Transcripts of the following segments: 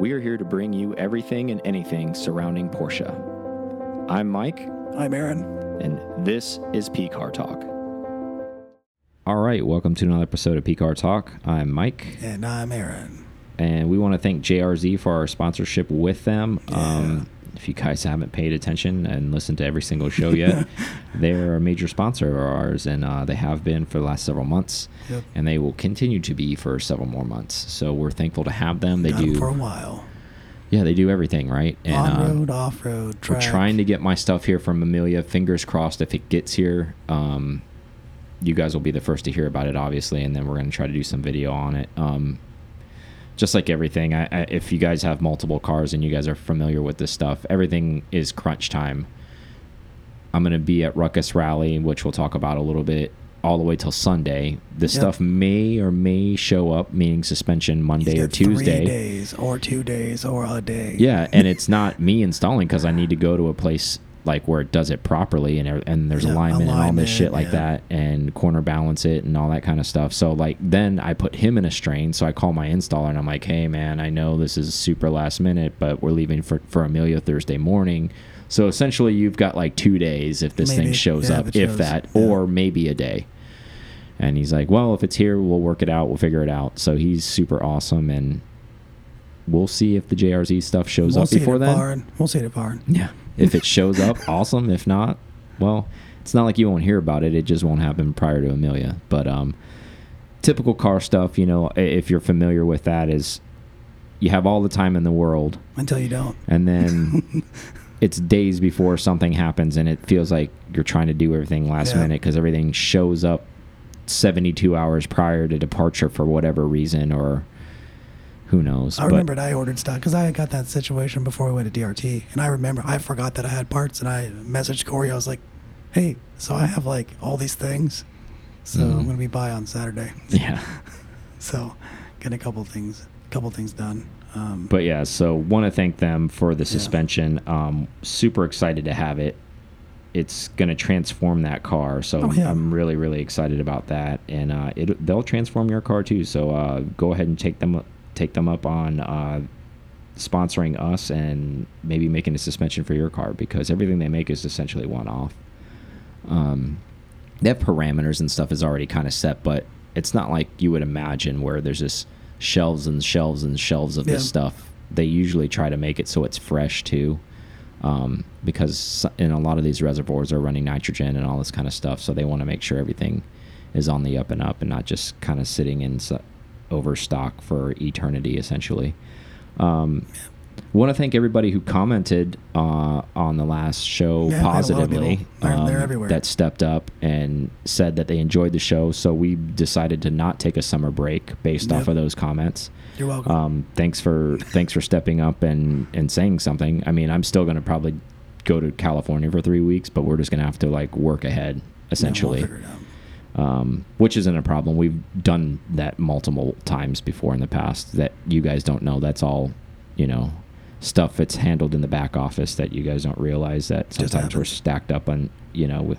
We are here to bring you everything and anything surrounding Porsche. I'm Mike, I'm Aaron. and this is P Car Talk. All right, welcome to another episode of P Car Talk. I'm Mike, And I'm Aaron. and we want to thank JRZ for our sponsorship with them. Yeah. Um, if you guys haven't paid attention and listened to every single show yet, they're a major sponsor of ours, and uh, they have been for the last several months, Yep. and they will continue to be for several more months. So we're thankful to have them. They Got do, for a while. yeah, they do everything right. And On uh, road, off road, we're trying to get my stuff here from Amelia. Fingers crossed if it gets here. Um, you guys will be the first to hear about it, obviously, and then we're going to try to do some video on it. Um, just like everything, I, I, if you guys have multiple cars and you guys are familiar with this stuff, everything is crunch time. I'm going to be at Ruckus Rally, which we'll talk about a little bit, all the way till Sunday. This Yep. stuff may or may show up, meaning suspension Monday or Tuesday. days, or two days, or a day. Yeah, and it's not me installing because I need to go to a place like where it does it properly and and there's Yeah, alignment, and all this shit like yeah. that and corner balance it and all that kind of stuff. So like then I put him in a strain. So I call my installer and I'm like, hey man, I know this is super last minute, but we're leaving for for Amelia Thursday morning. So essentially, you've got like two days if this thing shows yeah, up, if if, shows, that, or maybe a day. And he's like, well, if it's here, we'll work it out. We'll figure it out. So he's super awesome and. We'll see if the JRZ stuff shows we'll up before then. Barn. We'll see it at Barn. Yeah. If it shows up, awesome. If not, well, it's not like you won't hear about it. It just won't happen prior to Amelia. But um, typical car stuff, you know, if you're familiar with that, is you have all the time in the world, Until you don't. and then it's days before something happens, and it feels like you're trying to do everything last Yeah. minute because everything shows up 72 hours prior to departure for whatever reason or who knows. I But- remembered I ordered stuff because I got that situation before we went to DRT, and I remember I forgot that I had parts, and I messaged Corey. I was like, "Hey, so I have like all these things, so Mhm. I'm gonna be by on Saturday." yeah. So, getting a couple things, couple things done. Um, But yeah, so want to thank them for the suspension. Um, super excited to have it. It's going to transform that car, so Oh, yeah. I'm really really excited about that. And uh, it they'll transform your car too. So uh, go ahead and take them take them up on uh, sponsoring us and maybe making a suspension for your car because everything they make is essentially one off. Um, they have parameters and stuff is already kind of set, but it's not like you would imagine where there's just shelves and shelves and shelves of this stuff. They usually try to make it so it's fresh too, um, because in a lot of these reservoirs are running nitrogen and all this kind of stuff. So they want to make sure everything is on the up and up and not just kind of sitting in overstock for eternity, essentially. Um, Want to thank everybody who commented uh, on the last show Yeah, I had a lot of positively. They're- they're everywhere. That stepped up and said that they enjoyed the show. So we decided to not take a summer break based Yep. off of those comments. you're welcome. Um, thanks for thanks for stepping up and and saying something. I mean, I'm still going to probably go to California for three weeks, but we're just going to have to like work ahead Yeah, we'll um, which isn't a problem. We've done that multiple times before in the past that you guys don't know. That's all, you know, stuff that's handled in the back office that you guys don't realize that sometimes we're stacked up on, you know, with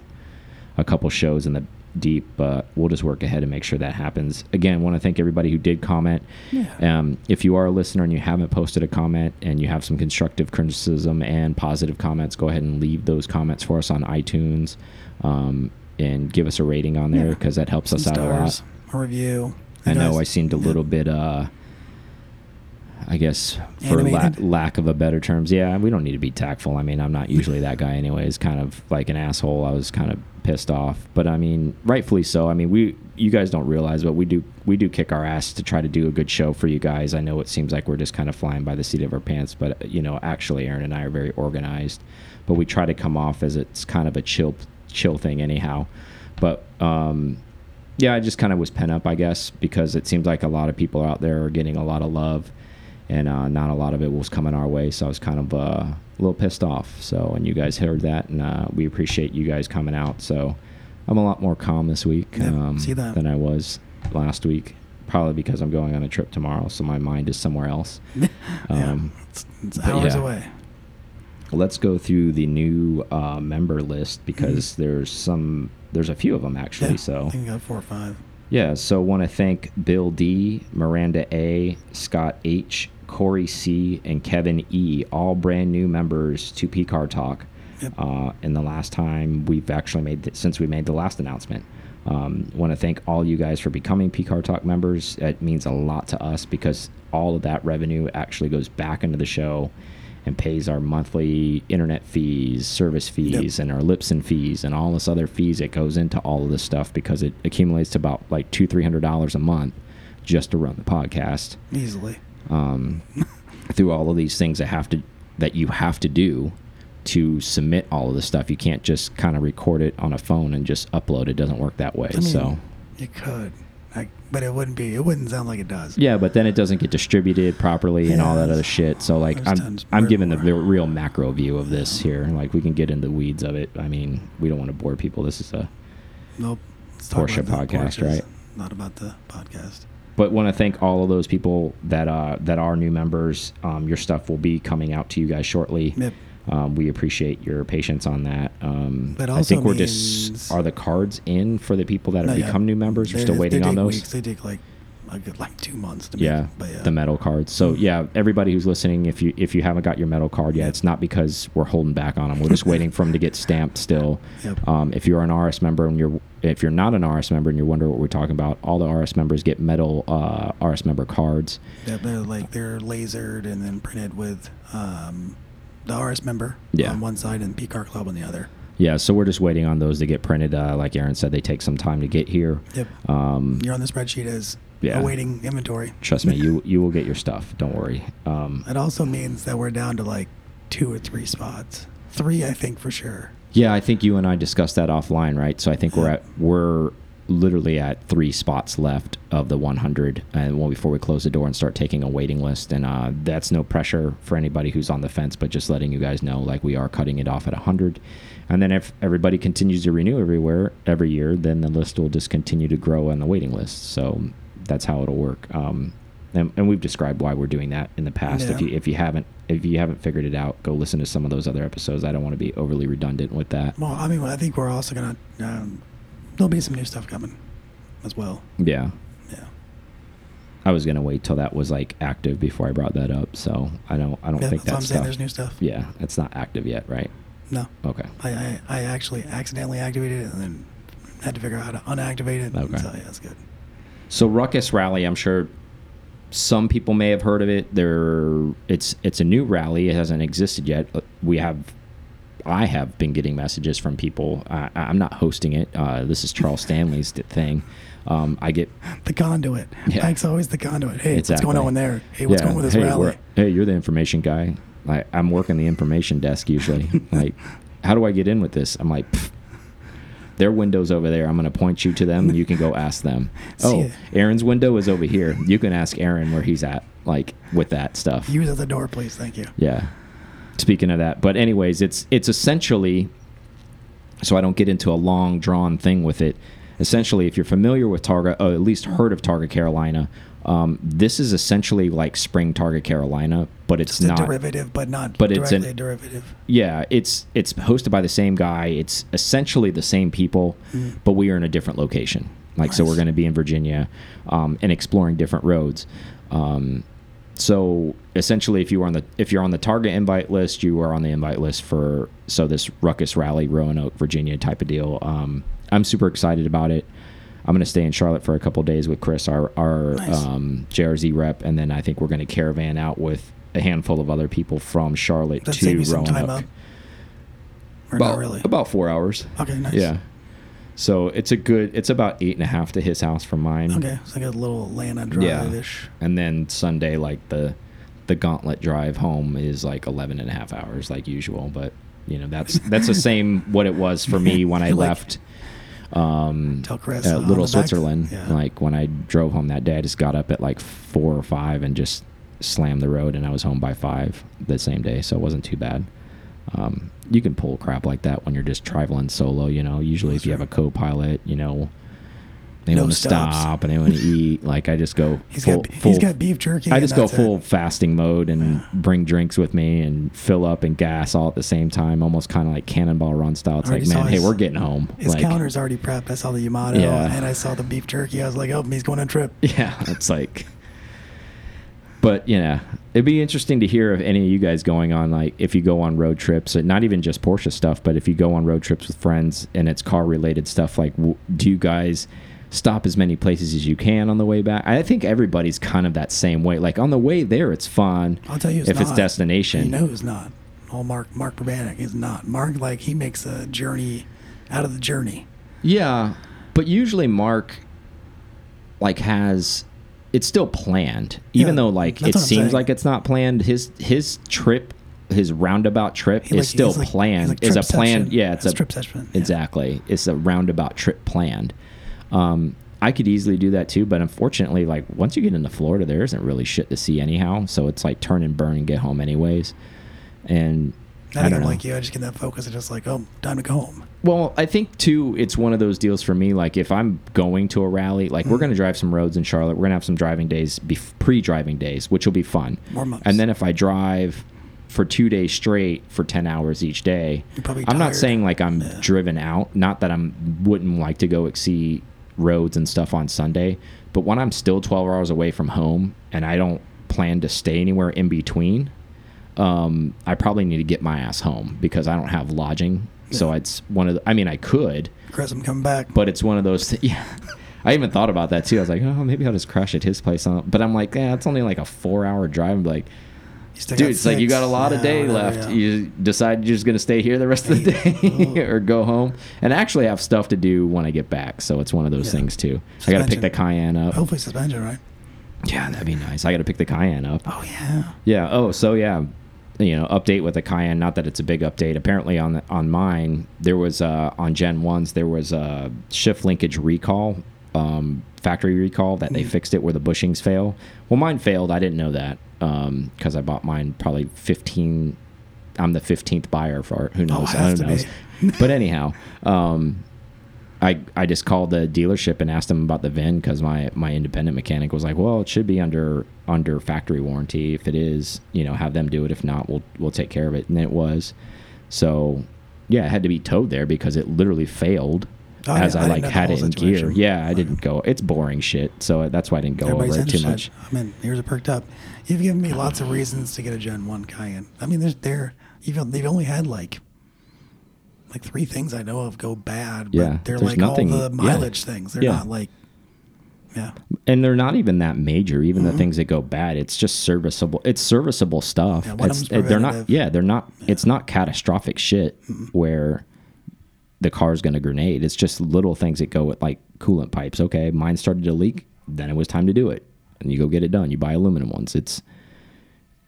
a couple shows in the deep. But we'll just work ahead and make sure that happens. Again, want to thank everybody who did comment. Yeah. Um, if you are a listener and you haven't posted a comment and you have some constructive criticism and positive comments, go ahead and leave those comments for us on iTunes um, and give us a rating on there Yeah. because that helps Some us out a lot. a review. I know I seemed a yeah. little bit, uh, I guess, for la lack of a better terms. Yeah, we don't need to be tactful. I mean, I'm not usually that guy, anyways. Kind of like an asshole. I was kind of pissed off, but I mean, rightfully so. I mean, we, you guys don't realize, but we do, we do kick our ass to try to do a good show for you guys. I know it seems like we're just kind of flying by the seat of our pants, but you know, actually, Aaron and I are very organized. But we try to come off as it's kind of a chill, chill thing, anyhow. But um, yeah, I just kind of was pent up, I guess, because it seems like a lot of people out there are getting a lot of love, and uh, not a lot of it was coming our way. So I was kind of uh, a little pissed off. So, and you guys heard that, and uh, we appreciate you guys coming out. So, I'm a lot more calm this week Yeah, um, see that. than I was last week. Probably because I'm going on a trip tomorrow, so my mind is somewhere else. yeah, Um, it's, it's hours yeah. away. Let's go through the new uh, member list because there's some, there's a few of them actually. Yeah, So I think got four or five. Yeah, so want to thank Bill D, Miranda A, Scott H, Corey C, and Kevin E, all brand new members to P Car Talk. Yep. Uh, and the last time we've actually made th since we made the last announcement. Um, Want to thank all you guys for becoming P Car Talk members. It means a lot to us because all of that revenue actually goes back into the show and pays our monthly internet fees, service fees, and our Libsyn fees, and all this other fees that goes into all of this stuff because it accumulates to about like two, three hundred dollars a month just to run the podcast Easily. um, through all of these things that have to that you have to do to submit all of this stuff. You can't just kind of record it on a phone and just upload. It doesn't work that way. I mean, so you could, but it wouldn't be. It wouldn't sound like it does. yeah, but then it doesn't get distributed properly and all that other shit. So like I'm I'm giving the more. real- real macro view of this here. Like we can get into the weeds of it. I mean, we don't want to bore people. This is a Nope. Porsche podcast, right? Not about the podcast. but want to thank all of those people that uh, that are new members. Um, your stuff will be coming out to you guys shortly. Yep. Um, we appreciate your patience on that. Um, But I think we're just are the cards in for the people that have become new members. We're still waiting on those. Weeks. They take like a good like two months to Yeah, make. Yeah, the metal cards. So yeah, everybody who's listening, if you if you haven't got your metal card yet, Yep. it's not because we're holding back on them. We're just waiting for them to get stamped still. Yep. Um, if you're an RS member and you're if you're not an RS member and you're wondering what we're talking about, all the RS members get metal uh, RS member cards. Yeah, they're like they're lasered and then printed with um, the RS member Yeah. on one side and PCAR Club on the other. Yeah, so we're just waiting on those to get printed. Uh, like Aaron said, they take some time to get here. Yep. Um, You're on the spreadsheet as Yeah. awaiting inventory. trust me, you you will get your stuff. Don't worry. Um, It also means that we're down to like two or three spots. Three, I think for sure. Yeah, I think you and I discussed that offline, right? So I think we're at we're literally at three spots left of the 100, and well, before we close the door and start taking a waiting list, and uh, that's no pressure for anybody who's on the fence, but just letting you guys know, like we are cutting it off at 100, and then if everybody continues to renew everywhere every year, then the list will just continue to grow on the waiting list. So that's how it'll work. Um, and, and we've described why we're doing that in the past. If you if you haven't if you haven't figured it out, go listen to some of those other episodes. I don't want to be overly redundant with that. Well, I mean, I think we're also gonna. Um, there'll be some new stuff coming, as well. Yeah, Yeah. I was gonna wait till that was like active before I brought that up. So I don't I don't yeah think that's I'm that's saying. There's new stuff. Yeah, it's not active yet, right? No, Okay. I, I I actually accidentally activated it and then had to figure out how to unactivate it. Okay. So yeah, that's good. So Ruckus Rally, I'm sure some people may have heard of it. There, it's it's a new rally. It hasn't existed yet. Uh, We have, I have been getting messages from people. I, I'm not hosting it. Uh, this is Charles Stanley's thing. Um, I get The conduit. Yeah. Mike's always the conduit. Hey, Exactly. what's going on there? Hey, what's Yeah, going with this hey, rally? Hey, you're the information guy. I, I'm working the information desk usually. like, how do I get in with this? I'm like, "Pfft, their window's over there. I'm going to point you to them. and You can go ask them. Oh. Aaron's window is over here. You can ask Aaron where he's at, like with that stuff. Use at the door, please. Thank you. Yeah. Speaking of that, but anyways, it's it's essentially so I don't get into a long drawn thing with it. Essentially, if you're familiar with Targa, or at least heard of Targa Carolina, um, this is essentially like Spring Targa Carolina, but it's not. derivative, but not But it's directly an- a derivative. Yeah, it's it's hosted by the same guy. It's essentially the same people, Mm. but we are in a different location. Like, so we're going to be in Virginia um, and exploring different roads. Um, so essentially, if you are on the if you're on the Targa invite list, you are on the invite list for so this Ruckus Rally, Roanoke, Virginia type of deal. Um, I'm super excited about it. I'm going to stay in Charlotte for a couple days with Chris, our our Nice. um, JRZ rep, and then I think we're going to caravan out with a handful of other people from Charlotte That to Roanoke. time up. Or About, not really. about four hours. okay, nice. Yeah. So it's a good. It's about eight and a half to his house from mine. Okay, it's like a little Atlanta Yeah. drive-ish. Yeah. And then Sunday, like the the gauntlet drive home is like 11 and a half hours, like usual. But you know that's that's the same what it was for me when I Like- left. Um, uh, Little Switzerland. yeah. Like when I drove home that day, I just got up at like four or five and just slammed the road, and I was home by five the same day, so it wasn't too bad. Um, you can pull crap like that when you're just traveling solo. You know, usually if you have a co-pilot, you know, they No want to stops. stop and they want to eat. Like I just go He's full, got full he's got beef jerky. I just go that's it. full fasting mode and bring drinks with me and fill up and gas all at the same time, almost kind of like cannonball run style. It's like, man, saw hey, we're getting home. His like, counter's already prepped. I saw the Yamato Yeah. and I saw the beef jerky. I was like, oh, he's going on a trip. Yeah, it's like But you know, it'd be interesting to hear of any of you guys going on like if you go on road trips, and not even just Porsche stuff, but if you go on road trips with friends and it's car related stuff. Like, w- do you guys? stop as many places as you can on the way back. I think everybody's kind of that same way. Like on the way there, it's fun. I'll tell you, it's if it's destination. You know, it's not. All Mark Mark Urbanek is not. Mark like he makes a journey out of the journey. Yeah, but usually Mark like has it's still planned, even Yeah, though like it seems like it's not planned. His his trip, his roundabout trip He is like- still he's like- planned. like is a planned. session. Yeah, it's It's a trip session, yeah. Exactly, it's a roundabout trip planned. Um, I could easily do that too, but unfortunately, like once you get into Florida, there isn't really shit to see anyhow. So it's like turn and burn and get home anyways. And I I think don't I'm know. like you. I just get that focus and just like, oh, time to go home. Well, I think too, it's one of those deals for me. Like if I'm going to a rally, like Mm. we're going to drive some roads in Charlotte. We're going to have some driving days, pre-driving days, which will be fun. More months. And then if I drive for two days straight for ten hours each day, You're probably I'm not saying like I'm Yeah. driven out. Not that I'm wouldn't like to go see roads and stuff on Sunday, but when I'm still 12 hours away from home and I don't plan to stay anywhere in between, um, I probably need to get my ass home because I don't have lodging. So it's one of the, I mean, I could, Chris, I'm coming back. but it's one of those. Th yeah, I even thought about that too. I was like, oh, maybe I'll just crash at his place. On, but I'm like, yeah, it's only like a four hour drive. I'm like, dude, it's like you got a lot of day left. yeah. You decide you're just gonna stay here the rest of the day or go home, and I actually have stuff to do when I get back. So it's one of those Yeah. things too. I got to pick the Cayenne up. Hopefully suspension, right? Yeah, that'd be nice. I got to pick the Cayenne up. Oh yeah. Yeah. Oh, so yeah, you know, update with the Cayenne. Not that it's a big update. Apparently, on the, on mine, there was uh, on Gen ones there was a shift linkage recall, um, factory recall that they Mm. fixed it where the bushings fail. Well, mine failed. I didn't know that because I bought mine probably fifteen. I'm the fifteenth buyer for. Who knows? Oh, Who knows? but anyhow, um, I I just called the dealership and asked them about the VIN because my my independent mechanic was like, well, it should be under under factory warranty. If it is, you know, have them do it. If not, we'll we'll take care of it. And it was. So yeah, it had to be towed there because it literally failed Oh, as yeah, I, I like had it in gear. Yeah, I didn't go. It's boring shit. So that's why I didn't go Everybody's over it too much. I mean, ears are perked up. You've given me lots of reasons to get a Gen One Cayenne. I mean, there's there. You've they've only had like like three things I know of go bad. But Yeah, they're like nothing- all yeah. the mileage things. They're Yeah. not like yeah. and they're not even that major. Even Mm-hmm. the things that go bad, it's just serviceable. It's serviceable stuff. Yeah, It's- they're not. Yeah, they're not. It's not catastrophic shit where the car's going to grenade. It's just little things that go with like coolant pipes. Okay, mine started to leak. Then it was time to do it, and you go get it done. You buy aluminum ones. It's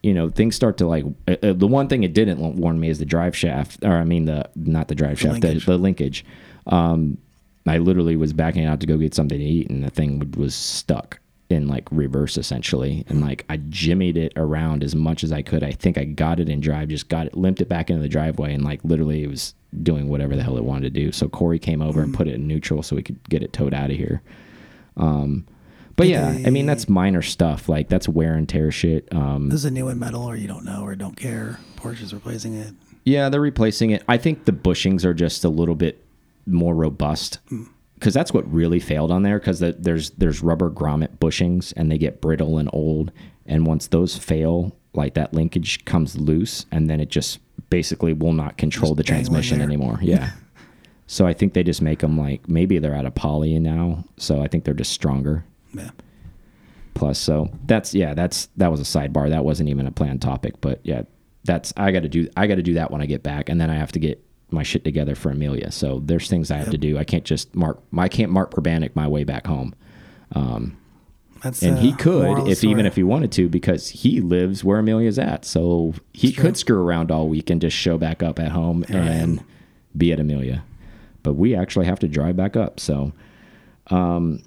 you know things start to like uh, uh, the one thing it didn't warn me is the drive shaft or i mean the not the drive shaft linkage. the, the linkage. Um i literally was backing out to go get something to eat and the thing was stuck in like reverse essentially. And like i jimmied it around as much as i could. I think i got it in drive just got it limped it back into the driveway and like literally it was doing whatever the hell it wanted to do. So corey came over and put it in neutral so we could get it towed out of here. Um but yeah i mean that's minor stuff like that's wear and tear shit um This is a new in metal, or you don't know, or don't care. Porsche's replacing it. Yeah, they're replacing it. I think the bushings are just a little bit more robust because that's what really failed on there. Because the, there's there's rubber grommet bushings and they get brittle and old, and once those fail, like that linkage comes loose, and then it just basically will not control Just the transmission anymore. Yeah. so I think they just make them like maybe they're out of poly now, so I think they're just stronger. Yeah. Plus, so that's yeah, that's that was a sidebar. That wasn't even a planned topic, but yeah, that's I got to do I got to do that when I get back, and then I have to get my shit together for Amelia. So there's things I have to do. I can't just mark I can't mark Urbanic my way back home. That's And he could if even if he wanted to because he lives where Amelia's at. So he It's true. could screw around all week and just show back up at home I and be at Amelia. But we actually have to drive back up. So um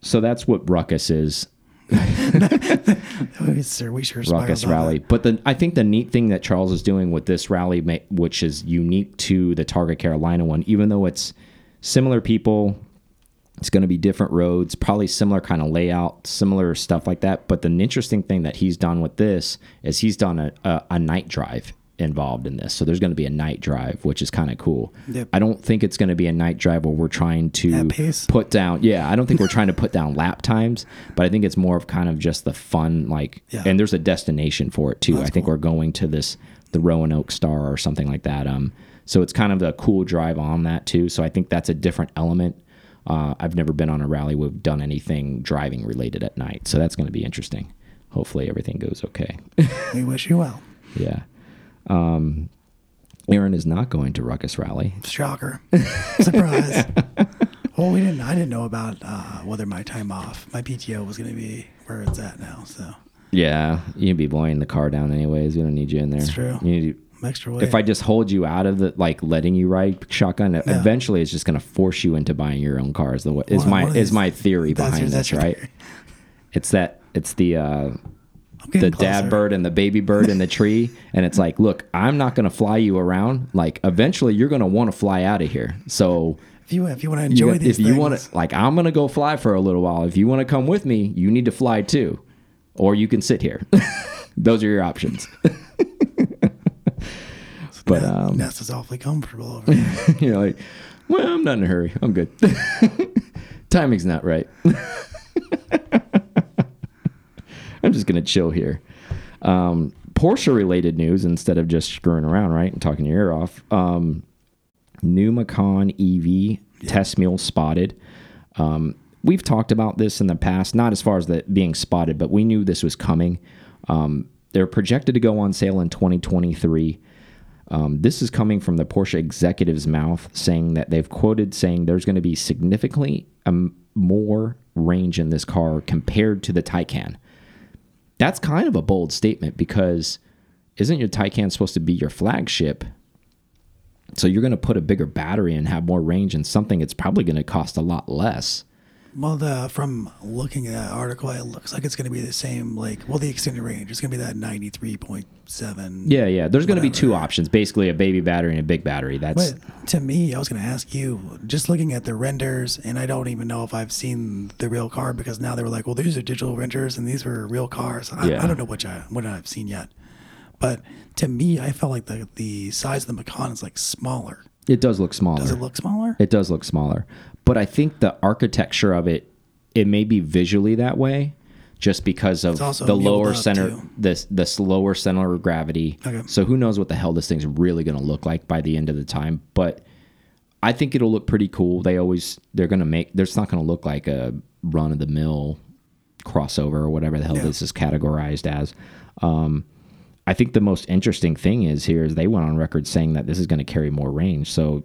so that's what Ruckus is. we sure, we sure Ruckus rally. But the I think the neat thing that Charles is doing with this rally, which is unique to the Targa Carolina one, even though it's similar people, it's going to be different roads, probably similar kind of layout, similar stuff like that. But the interesting thing that he's done with this is he's done a, a, a night drive involved in this. So there's going to be a night drive, which is kind of cool. Yep. I don't think it's going to be a night drive where we're trying to put down. Yeah, I don't think we're trying to put down lap times, but I think it's more of kind of just the fun, like, Yeah. and there's a destination for it too. That's I think cool. we're going to this the Roanoke Star or something like that. Um, so it's kind of a cool drive on that too. So I think that's a different element. Uh, I've never been on a rally we've done anything driving related at night, so that's going to be interesting. Hopefully everything goes okay. We wish you well. yeah. Um, Aaron is not going to Ruckus Rally. Shocker. Surprise. well, we didn't. I didn't know about uh, whether my time off, my PTO, was going to be where it's at now. So Yeah, you'd be blowing the car down anyways. We don't need you in there. It's true. You need extra weight. if I just hold you out of the like letting you ride shotgun, eventually it's just going to force you into buying your own car. Is the is One- my is these- my theory that's behind that's this, right? theory. It's that it's the uh, The dad closer. bird and the baby bird in the tree, and it's like, look, I'm not going to fly you around. Like eventually you're going to want to fly out of here. So If you if you want to enjoy got- these if you want to, like, I'm going to go fly for a little while. If you want to come with me, you need to fly too, or you can sit here. Those are your options. but Nest- um, Nest is awfully comfortable over here. you're like, well, I'm not in a hurry. I'm good. Timing's not right. I'm just gonna chill here. Um, Porsche related news instead of just screwing around, right, and talking your ear off. Um, new Macan EV test mule spotted. Um, we've talked about this in the past, not as far as that being spotted, but we knew this was coming. Um, they're projected to go on sale in 2023. Um, this is coming from the Porsche executive's mouth, saying that they've quoted saying there's going to be significantly um, more range in this car compared to the Taycan. That's kind of a bold statement because isn't your Taycan supposed to be your flagship? So you're going to put a bigger battery and have more range in something it's probably going to cost a lot less. Well, the from looking at that article, it looks like it's going to be the same. Like, well, the extended range is going to be that ninety three point seven. Yeah, yeah. There's going to be two options, basically a baby battery and a big battery. That's But to me, I was going to ask you, just looking at the renders, and I don't even know if I've seen the real car because now they were like, well, these are digital renders and these were real cars. I, Yeah. I don't know which I what I've seen yet, but to me, I felt like the the size of the Macan is like smaller. it does look smaller. Does it look smaller? It does look smaller, but I think the architecture of it, it may be visually that way, just because of the lower center, too. this this lower center of gravity. Okay. So who knows what the hell this thing's really going to look like by the end of the time? But I think it'll look pretty cool. They always they're going to make. There's not going to look like a run of the mill crossover or whatever the hell Yeah. this is categorized as. Um, I think the most interesting thing is here is they went on record saying that this is going to carry more range. So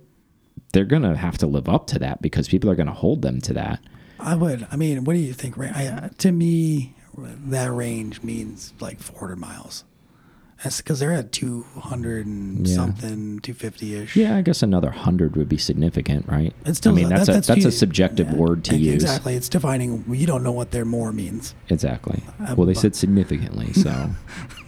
they're going to have to live up to that because people are going to hold them to that. I would. I mean, what do you think? I, to me, that range means like 400 miles. That's because they're at 200 and Yeah. something, 250 ish. Yeah, I guess another hundred would be significant, right? It's still, I mean, that's that- a that's, a subjective yeah, word to use. Exactly. It's defining. You don't know what their more means. Exactly. Uh, well, they said significantly, so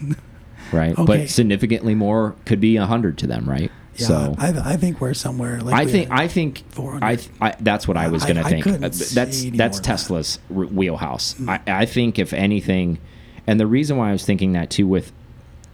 right. Okay. But significantly more could be a hundred to them, right? Yeah, so I, I think we're somewhere. Like I think I think 400. I, th- I that's what I was going to think. Uh, That's that's that. Tesla's r- wheelhouse. I, I think if anything, and the reason why I was thinking that too with,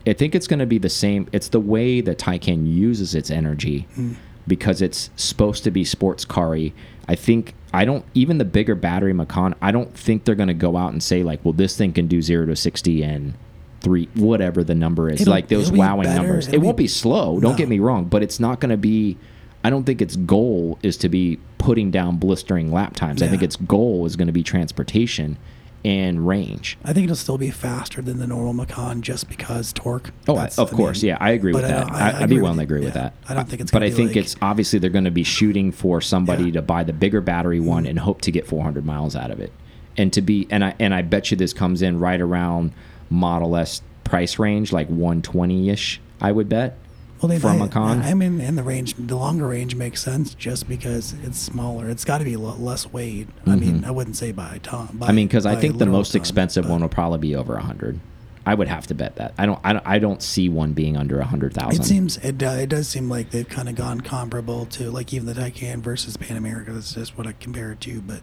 I think it's going to be the same. It's the way that Taycan uses its energy Hmm. because it's supposed to be sports car-y. I think I don't even the bigger battery Macan. I don't think they're going to go out and say like, well, this thing can do zero to sixty in three, whatever the number is. It'll- like those be wowing numbers. It It'll won't be- be slow. Don't No. get me wrong, but it's not going to be. I don't think its goal is to be putting down blistering lap times. I think its goal is going to be transportation and range. I think it'll still be faster than the normal Macan just because torque. Oh, I, of course, yeah, I agree with that. I, I I, be with willing to you. agree with Yeah. that. I don't think it's But I think like- it's obviously they're going to be shooting for somebody Yeah. to buy the bigger battery one Mm. and hope to get 400 miles out of it, and to be and I and I bet you this comes in right around Model S price range, like 120 ish. I would bet. Well, they from I, Macan. I mean, and the range, the longer range makes sense just because it's smaller. It's got to be less weight. I mean, I wouldn't say by ton. By, Mm-hmm. I mean, because I think the most ton, expensive one will probably be over 100. I would have to bet that. I don't. I don't, I don't see one being under a 100,000. It seems it, do- it does seem like they've kind of gone comparable to like even the Taycan versus Panamera. That's just what I compare it to. But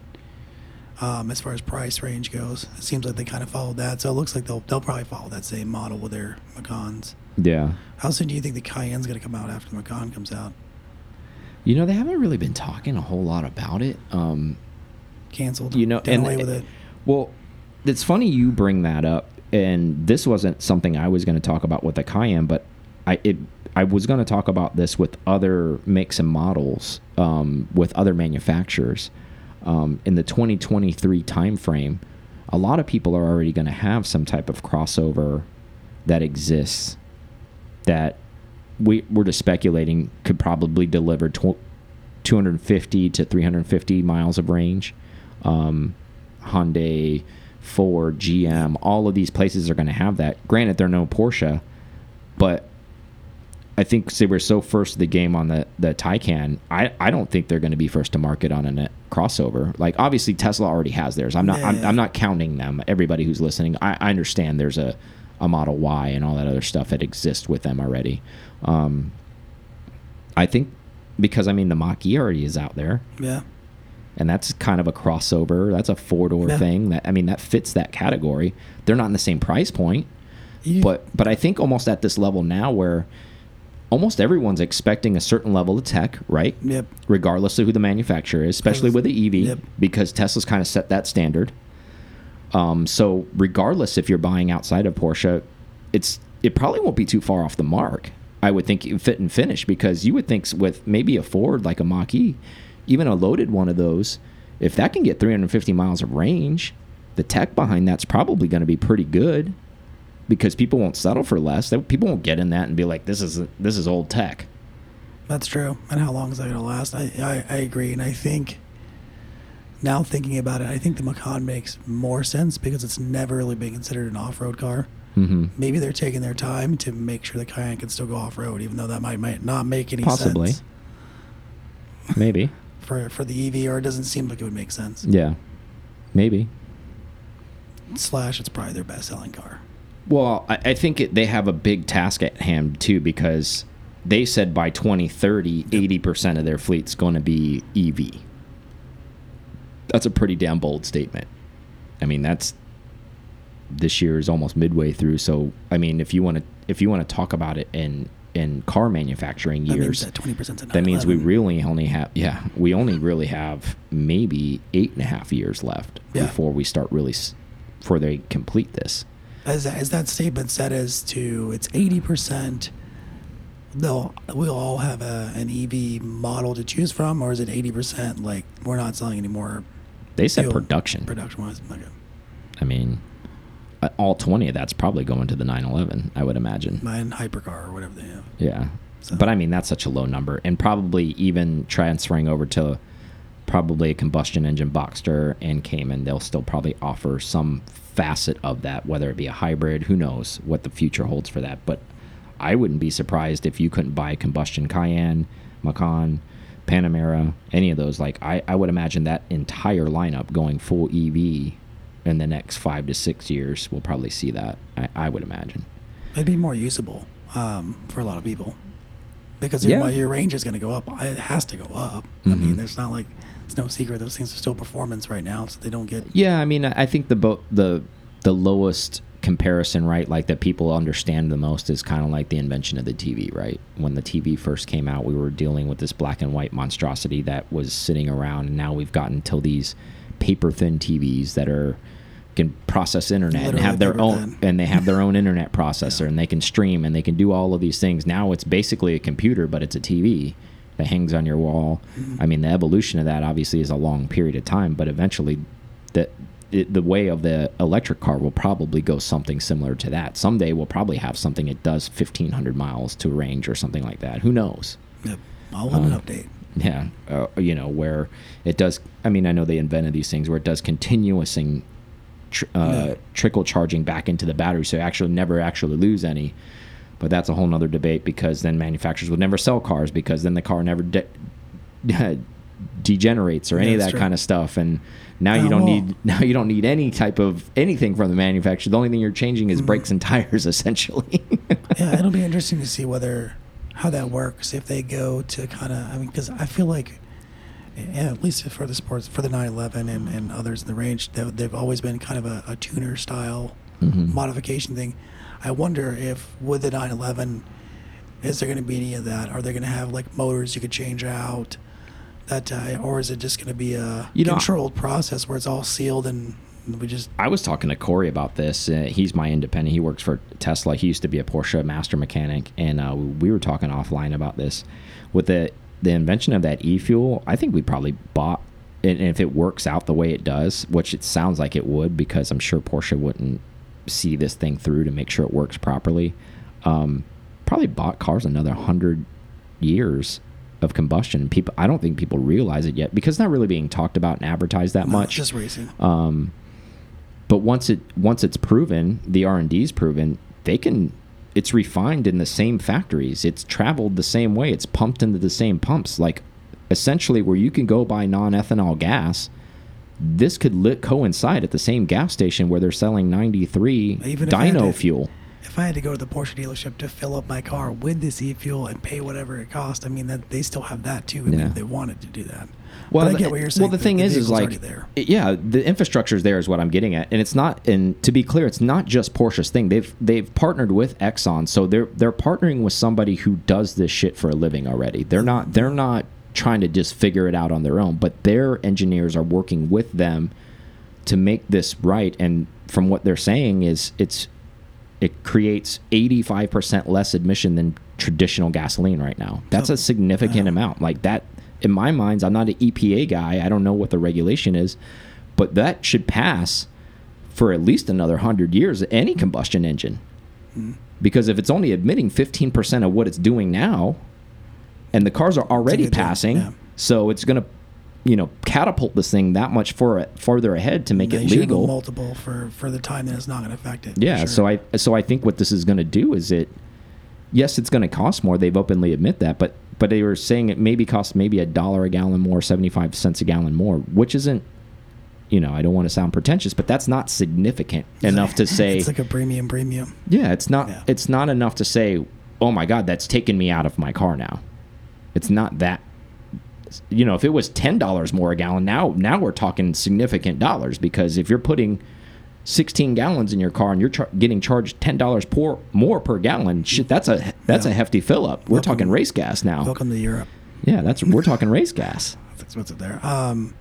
um, as far as price range goes. It seems like they kind of followed that, so it looks like they'll they'll probably follow that same model with their Macans. Yeah. How soon do you think the Cayenne's going to come out after the Macan comes out? You know, they haven't really been talking a whole lot about it. Um, Canceled. you know, and away with it. Well, it's funny you bring that up, and this wasn't something I was going to talk about with the Cayenne, but I it I was going to talk about this with other makes and models, um, with other manufacturers. Um, in the 2023 timeframe, a lot of people are already going to have some type of crossover that exists that we we're just speculating could probably deliver tw 250 to 350 miles of range. Um, Hyundai, Ford, GM, all of these places are going to have that. Granted, they're no Porsche, but I think they were so first to the game on the the Taycan. I I don't think they're going to be first to market on a net crossover. Like obviously Tesla already has theirs. I'm not Yeah, I'm. I'm not counting them. Everybody who's listening, I, I understand there's a a Model Y and all that other stuff that exists with them already. Um, I think because I mean the Mach E already is out there Yeah. and that's kind of a crossover. That's a four door Yeah. thing. That I mean, that fits that category. They're not in the same price point, You- but but I think almost at this level now where almost everyone's expecting a certain level of tech, right? Yep. Regardless of who the manufacturer is, especially with the EV, Yep. because Tesla's kind of set that standard. Um, so regardless if you're buying outside of Porsche, it's it probably won't be too far off the mark. I would think fit and finish because you would think with maybe a Ford like a Mach E, even a loaded one of those, if that can get 350 miles of range, the tech behind that's probably going to be pretty good because people won't settle for less. They- People won't get in that and be like, "This is this is old tech." That's true. And how long is that going to last? I, I, I agree. And I think now thinking about it, I think the Macan makes more sense because it's never really been considered an off road car. hmm Maybe they're taking their time to make sure the Cayenne can still go off road, even though that might, might not make any Possibly. sense Possibly. Maybe, for, for the EV, or it doesn't seem like it would make sense. yeah, maybe. Slash, it's probably their best selling car. Well, I, I think it, they have a big task at hand too because they said by 2030, 80% of their fleet's going to be EV. That's a pretty damn bold statement. I mean, that's this year is almost midway through. So, I mean, if you want to if you want to talk about it in in car manufacturing That years, means that 20% that means we really only have yeah we only really have maybe eight and a half years left Yeah. before we start really before they complete this. As, as that statement said as to it's 80% they'll we'll all have a, an EV model to choose from or is it 80% like we're not selling anymore They said production. production wise okay. I mean, uh, all 20 of that's probably going to the 911, I would imagine. mine hypercar or whatever they have Yeah. So- But I mean, that's such a low number. And probably even transferring over to probably a combustion engine Boxster and Cayman, they'll still probably offer some facet of that, whether it be a hybrid. Who knows what the future holds for that. But I wouldn't be surprised if you couldn't buy combustion Cayenne, Macan, Panamera, any of those. Like, I, I would imagine that entire lineup going full EV in the next five to six years. We'll probably see that, I, I would imagine. it'd be more usable um, for a lot of people because Yeah. your, your range is going to go up it has to go up I Mhm. mean there's not like it's no secret those things are still performance right now so they don't get Yeah, I mean, I think the bo- the the lowest comparison, right, like that people understand the most is kind of like the invention of the TV, right? When the TV first came out, we were dealing with this black and white monstrosity that was sitting around, and now we've gotten to these paper thin TVs that are can process internet and have their own thin. and they have their own internet processor and they can stream and they can do all of these things. Now it's basically a computer, but it's a TV that hangs on your wall. I mean, the evolution of that obviously is a long period of time, but eventually, the it, the way of the electric car will probably go something similar to that. Someday we'll probably have something that does fifteen hundred miles to range or something like that. Who knows? yep, in an Um, update Yeah, uh, you know where it does. I mean, I know they invented these things where it does continuousing tr uh, Yeah. trickle charging back into the battery, so you actually never actually lose any. But that's a whole nother debate because then manufacturers would never sell cars because then the car never de degenerates or any Yeah, of that true. kind of stuff. And now you don't need now you don't need any type of anything from the manufacturer. The only thing you're changing is brakes and tires, essentially. yeah, it'll be interesting to see whether how that works if they go to kind of. I mean, because I feel like and at least for the sports, for the 911 and, and others in the range, they, they've always been kind of a, a tuner style Mhm. modification thing. I wonder if with the 911, is there going to be any of that? Are they going to have like motors you could change out? That uh, or is it just going to be a You know, controlled process where it's all sealed and we just I was talking to Corey about this. Uh, he's my independent. He works for Tesla. He used to be a Porsche master mechanic, and uh, we were talking offline about this. With the the invention of that e-fuel, I think we probably bought. And if it works out the way it does, which it sounds like it would, because I'm sure Porsche wouldn't see this thing through to make sure it works properly. Um, probably bought cars another hundred years of combustion. People, I don't think people realize it yet because it's not really being talked about and advertised that no, much. just racing. Um, but once it once it's proven, the R and D's proven, they can. It's refined in the same factories. It's traveled the same way. It's pumped into the same pumps. Like essentially, where you can go buy non-ethanol gas, this could lit coincide at the same gas station where they're selling 93 Even dino to- fuel. if I had to go to the Porsche dealership to fill up my car with this e-fuel and pay whatever it cost, I mean that they still have that too. Yeah. if they wanted to do that. Well, but I get what you're saying. Well, the thing is, is like, there. yeah, the infrastructure is there, is what I'm getting at, and it's not. And to be clear, it's not just Porsche's thing. They've they've partnered with Exxon, so they're they're partnering with somebody who does this shit for a living already. They're not they're not trying to just figure it out on their own, but their engineers are working with them to make this right. And from what they're saying is, it's it creates 85% less emission than traditional gasoline right now. That's a significant yeah. amount. Like that, in my mind, I'm not an EPA guy. I don't know what the regulation is, but that should pass for at least another 100 years, any combustion engine. Mm-hmm. Because if it's only admitting 15% of what it's doing now, and the cars are already passing, yeah. so it's going to, you know, catapult this thing that much for, farther ahead to make They it should have a legal. multiple for for the time that it's not going to affect it. Yeah, sure. so I so I think what this is going to do is it yes, it's going to cost more. They've openly admit that, but but they were saying it maybe costs maybe a dollar a gallon more, 75 cents a gallon more, which isn't you know, I don't want to sound pretentious, but that's not significant enough to say it's like a premium premium. yeah, it's not Yeah. it's not enough to say, "Oh my god, that's taken me out of my car now." It's not that you know, if it was $10 more a gallon, now now we're talking significant dollars because if you're putting 16 gallons in your car and you're char getting charged $10 per, more per gallon, shit, that's a that's a hefty fill up. We're Welcome- talking race gas now. Welcome to Europe. Yeah, that's we're talking race gas. That's expensive there. Um,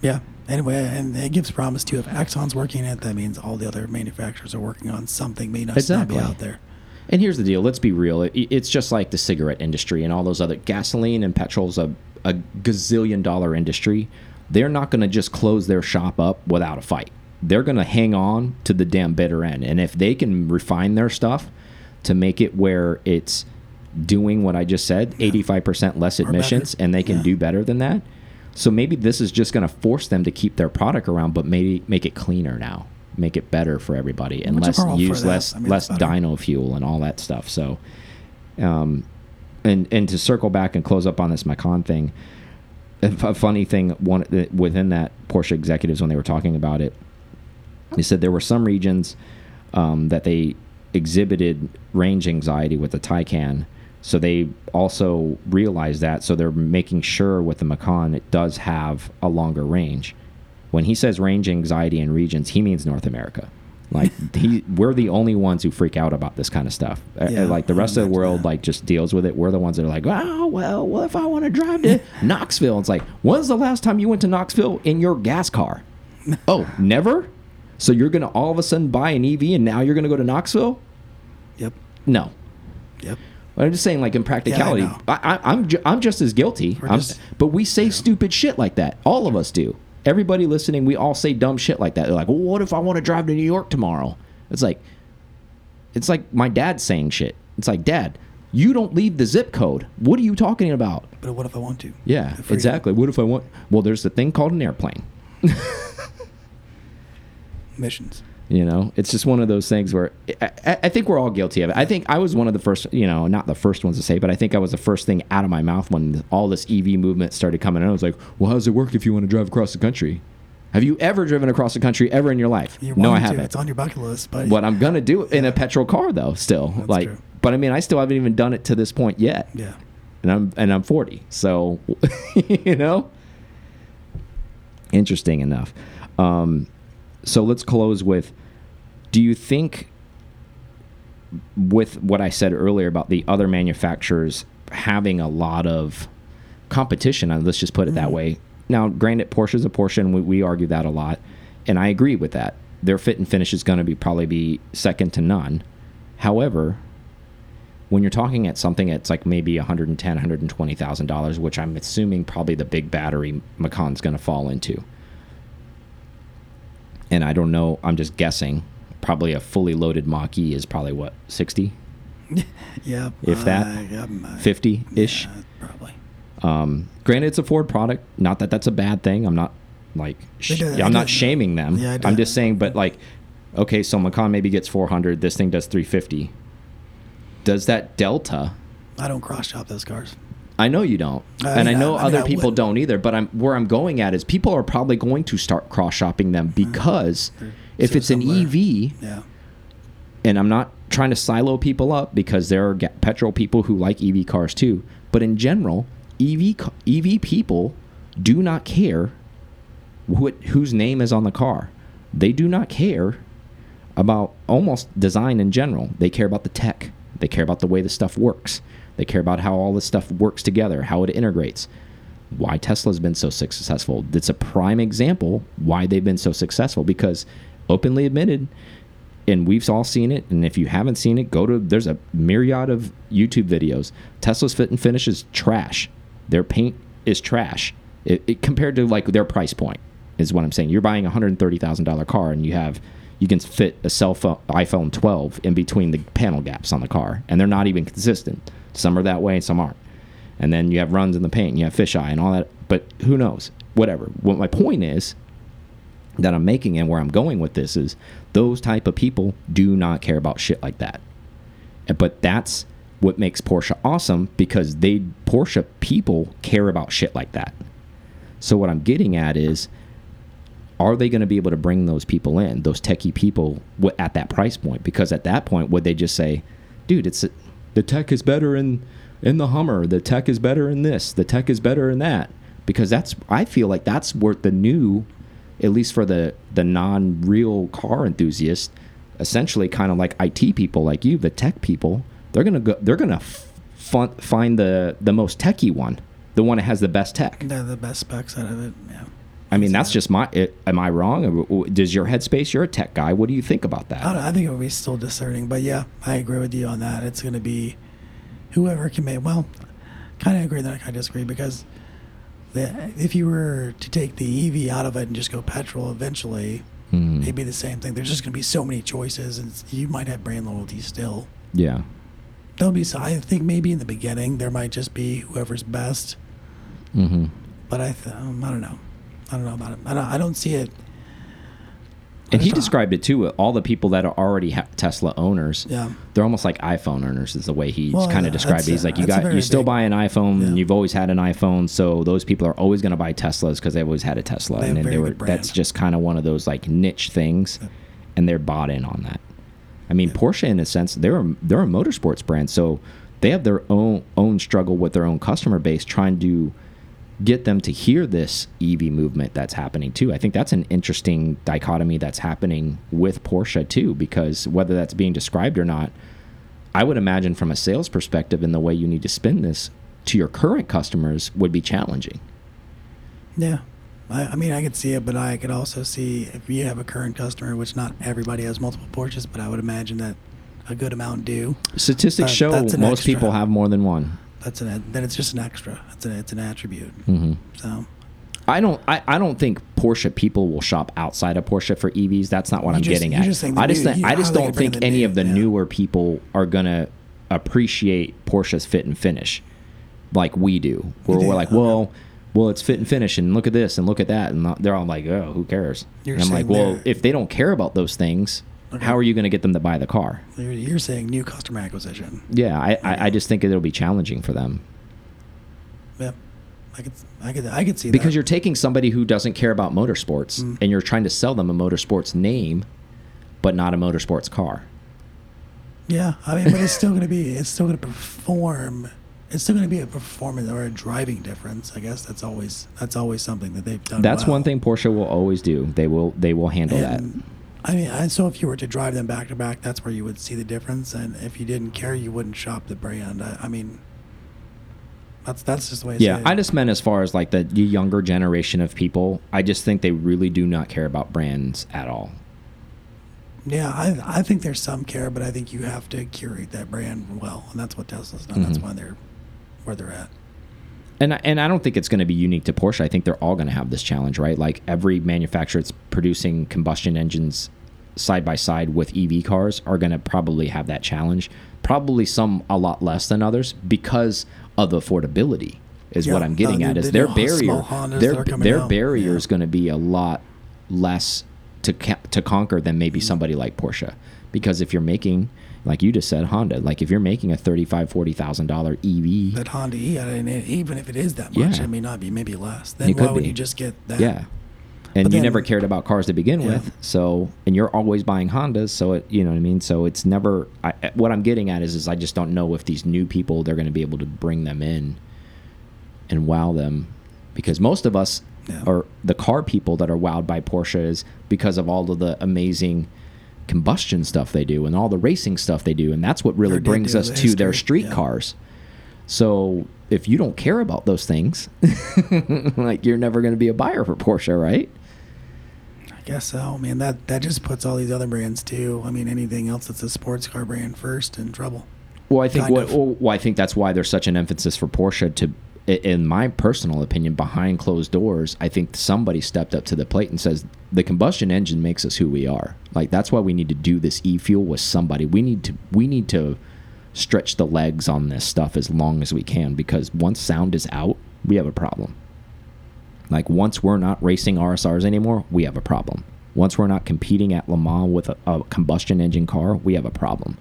yeah. Anyway, and it gives promise too. If Exxon's working it, that means all the other manufacturers are working on something. May not, not Exactly. be out there. And here's the deal. Let's be real. It, it's just like the cigarette industry and all those other gasoline and petrol's a, a gazillion dollar industry. They're not going to just close their shop up without a fight. They're going to hang on to the damn bitter end. And if they can refine their stuff to make it where it's doing what I just said, 85% less better. emissions, and they can Yeah. do better than that. So maybe this is just going to force them to keep their product around, but maybe make it cleaner now, make it better for everybody, and less I'm all for use less I mean, less dino fuel and all that stuff. So, um, and and to circle back and close up on this Macan thing, a funny thing one within that Porsche executives when they were talking about it, they said there were some regions um, that they exhibited range anxiety with the Taycan. So they also realized that. So they're making sure with the Macan it does have a longer range. When he says range anxiety in regions, he means North America. Like he, we're the only ones who freak out about this kind of stuff. Uh, Yeah, like the rest of the world, that. like just deals with it. We're the ones that are like, oh well, what if I want to drive to Knoxville? It's like, when's the last time you went to Knoxville in your gas car? oh, never. So you're gonna all of a sudden buy an EV and now you're gonna go to Knoxville? Yep. No. Yep. But I'm just saying, like in practicality, know. I, I, I'm ju I'm just as guilty. I'm just- but we say stupid shit like that. All of us do. Everybody listening, we all say dumb shit like that. They're like, well, what if I want to drive to New York tomorrow? It's like, it's like my dad saying shit. It's like, Dad, you don't leave the zip code. What are you talking about? But what if I want to? Yeah, exactly. What if I want? Well, there's a thing called an airplane. Missions. You know, it's just one of those things where I, I think we're all guilty of it. I think I was one of the first, you know, not the first ones to say, but I think I was the first thing out of my mouth when all this EV movement started coming in. I was like, well, how does it work if you want to drive across the country? Have you ever driven across the country ever in your life? You no, I haven't. It's on your bucket list, but what I'm gonna do in a petrol car though, still That's like, true. but I mean, I still haven't even done it to this point yet, yeah. and I'm and I'm 40, so you know, Interesting enough. Um, so let's close with do you think with what I said earlier about the other manufacturers having a lot of competition, uh, let's just put it that way. Now, granted, Porsche's a Porsche, and we, we argue that a lot, and I agree with that. Their fit and finish is going to be probably be second to none. However, when you're talking at something that's like maybe 110 120000 dollars which i'm assuming probably the big battery macan's going to fall into and i don't know i'm just guessing probably a fully loaded mach-e is probably what 60 yeah. If that, um, uh, 50 ish yeah, probably. um, granted it's a ford product not that that's a bad thing i'm not like i'm not shaming them. Yeah, i'm just saying but like okay so macan maybe gets 400 this thing does 350 does that delta? I don't cross shop those cars. I know you don't, Uh, and I know I mean, other I people would. don't either. But I'm where I'm going at is people are probably going to start cross shopping them because if it's an. EV, Yeah. and I'm not trying to silo people up because there are petrol people who like EV cars too. But in general, EV EV people do not care what whose name is on the car. They do not care about almost design in general. They care about the tech. They care about the way the stuff works. They care about how all this stuff works together, how it integrates. Why Tesla's been so successful. It's a prime example why they've been so successful because openly admitted and we've all seen it and if you haven't seen it go to there's a myriad of youtube videos tesla's fit and finish is trash their paint is trash it, it, compared to like their price point is what i'm saying you're buying a $130000 car and you have you can fit a cell phone iphone 12 in between the panel gaps on the car and they're not even consistent some are that way and some aren't and then you have runs in the paint you have fisheye and all that but who knows whatever what my point is that I'm making and where I'm going with this is those type of people do not care about shit like that. Eh, but that's what makes Porsche awesome because they Porsche people care about shit like that. So what I'm getting at is are they going to be able to bring those people in, those techie people at that price point because at that point would they just say, "Dude, it's the tech is better in in the Hummer, the tech is better in this, the tech is better in that." Because that's I feel like that's where the new at least for the the non-real car enthusiast, essentially kind of like IT people like you, the tech people, they're gonna go, they're gonna find the the most techie one, the one that has the best tech. They're the best specs out of it. Yeah. I mean, that's just my. It, am I wrong? Does your headspace? You're a tech guy. What do you think about I, that? I think it will be still discerning, but yeah, I agree with you on that. It's going to be whoever can make. Well, kind of agree that I kind of disagree because the, if you were to take the EV out of it and just go petrol, eventually Hmm. it'd be the same thing. There's just going to be so many choices, and you might have brand loyalty still. Yeah. There'll be. so- I think maybe in the beginning there might just be whoever's best, Mm-hmm. but I, th- um, I don't know. I don't know about it. I don't, I don't see it. And he described it too. All the people that are already ha Tesla owners, Yeah. they're almost like iPhone owners. Is the way he Well, kind yeah, of described it. He's like, you got, you still big- buy an iPhone, Yeah. and you've always had an iPhone. So those people are always going to buy Teslas because they've always had a Tesla, They and then they were. That's just kind of one of those like niche things, and they're bought in on that. I mean, Porsche, in a sense, they're a, they're a motorsports brand, so they have their own own struggle with their own customer base, trying to get them to hear this EV movement that's happening too. I think that's an interesting dichotomy that's happening with Porsche too, because whether that's being described or not, I would imagine from a sales perspective and the way you need to spin this to your current customers would be challenging. Yeah. I, I mean, I could see it, but I could also see if you have a current customer, which not everybody has multiple Porsches, but I would imagine that a good amount do. Statistics That- show most extra. people have more than one. That's an then it's just an extra. It's an it's an attribute. hmm So I don't. I, I don't think Porsche people will shop outside of Porsche for EVs. That's not what You I'm just- getting at. just I just new- think, I just don't think any new- of the yeah. newer people are gonna appreciate Porsche's fit and finish like we do. Where do? we're like, Okay. well, well, it's fit and finish, and look at this, and look at that, and they're all like, oh, who cares? You're and I'm like, well, if they don't care about those things. How are you going to get them to buy the car? you're, you're saying new customer acquisition. Yeah, I, I, I just think it'll be challenging for them. Yeah, I could I could I could see because that. you're taking somebody who doesn't care about motorsports Mm. and you're trying to sell them a motorsports name but not a motorsports car yeah. I mean, but it's still gonna be it's still gonna perform it's still going to be a performance or a driving difference. I guess that's always that's always something that they've done. That's well. one thing Porsche will always do. They will they will handle And, that. I mean, and so if you were to drive them back to back, that's where you would see the difference. And if you didn't care, you wouldn't shop the brand. I, I mean, that's that's just the way. It's Yeah, I just meant as far as like the, younger generation of people. I just think they really do not care about brands at all. Yeah, I I think there's some care, but I think you have to curate that brand well, and that's what Tesla's done. That's Mhm. why they're where they're at. And I- and I don't think it's going to be unique to Porsche. I think they're all going to have this challenge, right? Like every manufacturer that's producing combustion engines side by side with EV cars are going to probably have that challenge. Probably some a lot less than others because of affordability. Is what I'm getting uh, at. the- Is the their barrier their that are coming their out, barrier yeah. is going to be a lot less to to conquer than maybe Mm-hmm. somebody like Porsche. Because if you're making like you just said Honda, like if you're making a thirty five forty thousand dollar E EV, That Honda E, I mean, even if it is that much, Yeah. it may not be, maybe less. Then It why would be. you just get that? Yeah. And But you then- never cared about cars to begin Yeah. with. So, and you're always buying Hondas. So, it, you know what I mean? So, it's never, I, what I'm getting at is, is I just don't know if these new people, they're going to be able to bring them in and wow them. Because most of us, Yeah. or the car people that are wowed by Porsche is because of all of the amazing combustion stuff they do and all the racing stuff they do. And that's what really brings us to their street yeah. cars. So if you don't care about those things, like you're never going to be a buyer for Porsche, right? I guess so. I mean, that that just puts all these other brands too. I mean, anything else that's a sports car brand first in trouble. Well, I think what well, well, I think that's why there's such an emphasis for Porsche to in my personal opinion behind closed doors, I think somebody stepped up to the plate and says the combustion engine makes us who we are. Like that's why we need to do this e-fuel with somebody. We need to we need to stretch the legs on this stuff as long as we can because once sound is out, we have a problem. Like once we're not racing RSRs anymore, we have a problem. Once we're not competing at Le Mans with a, a combustion engine car, we have a problem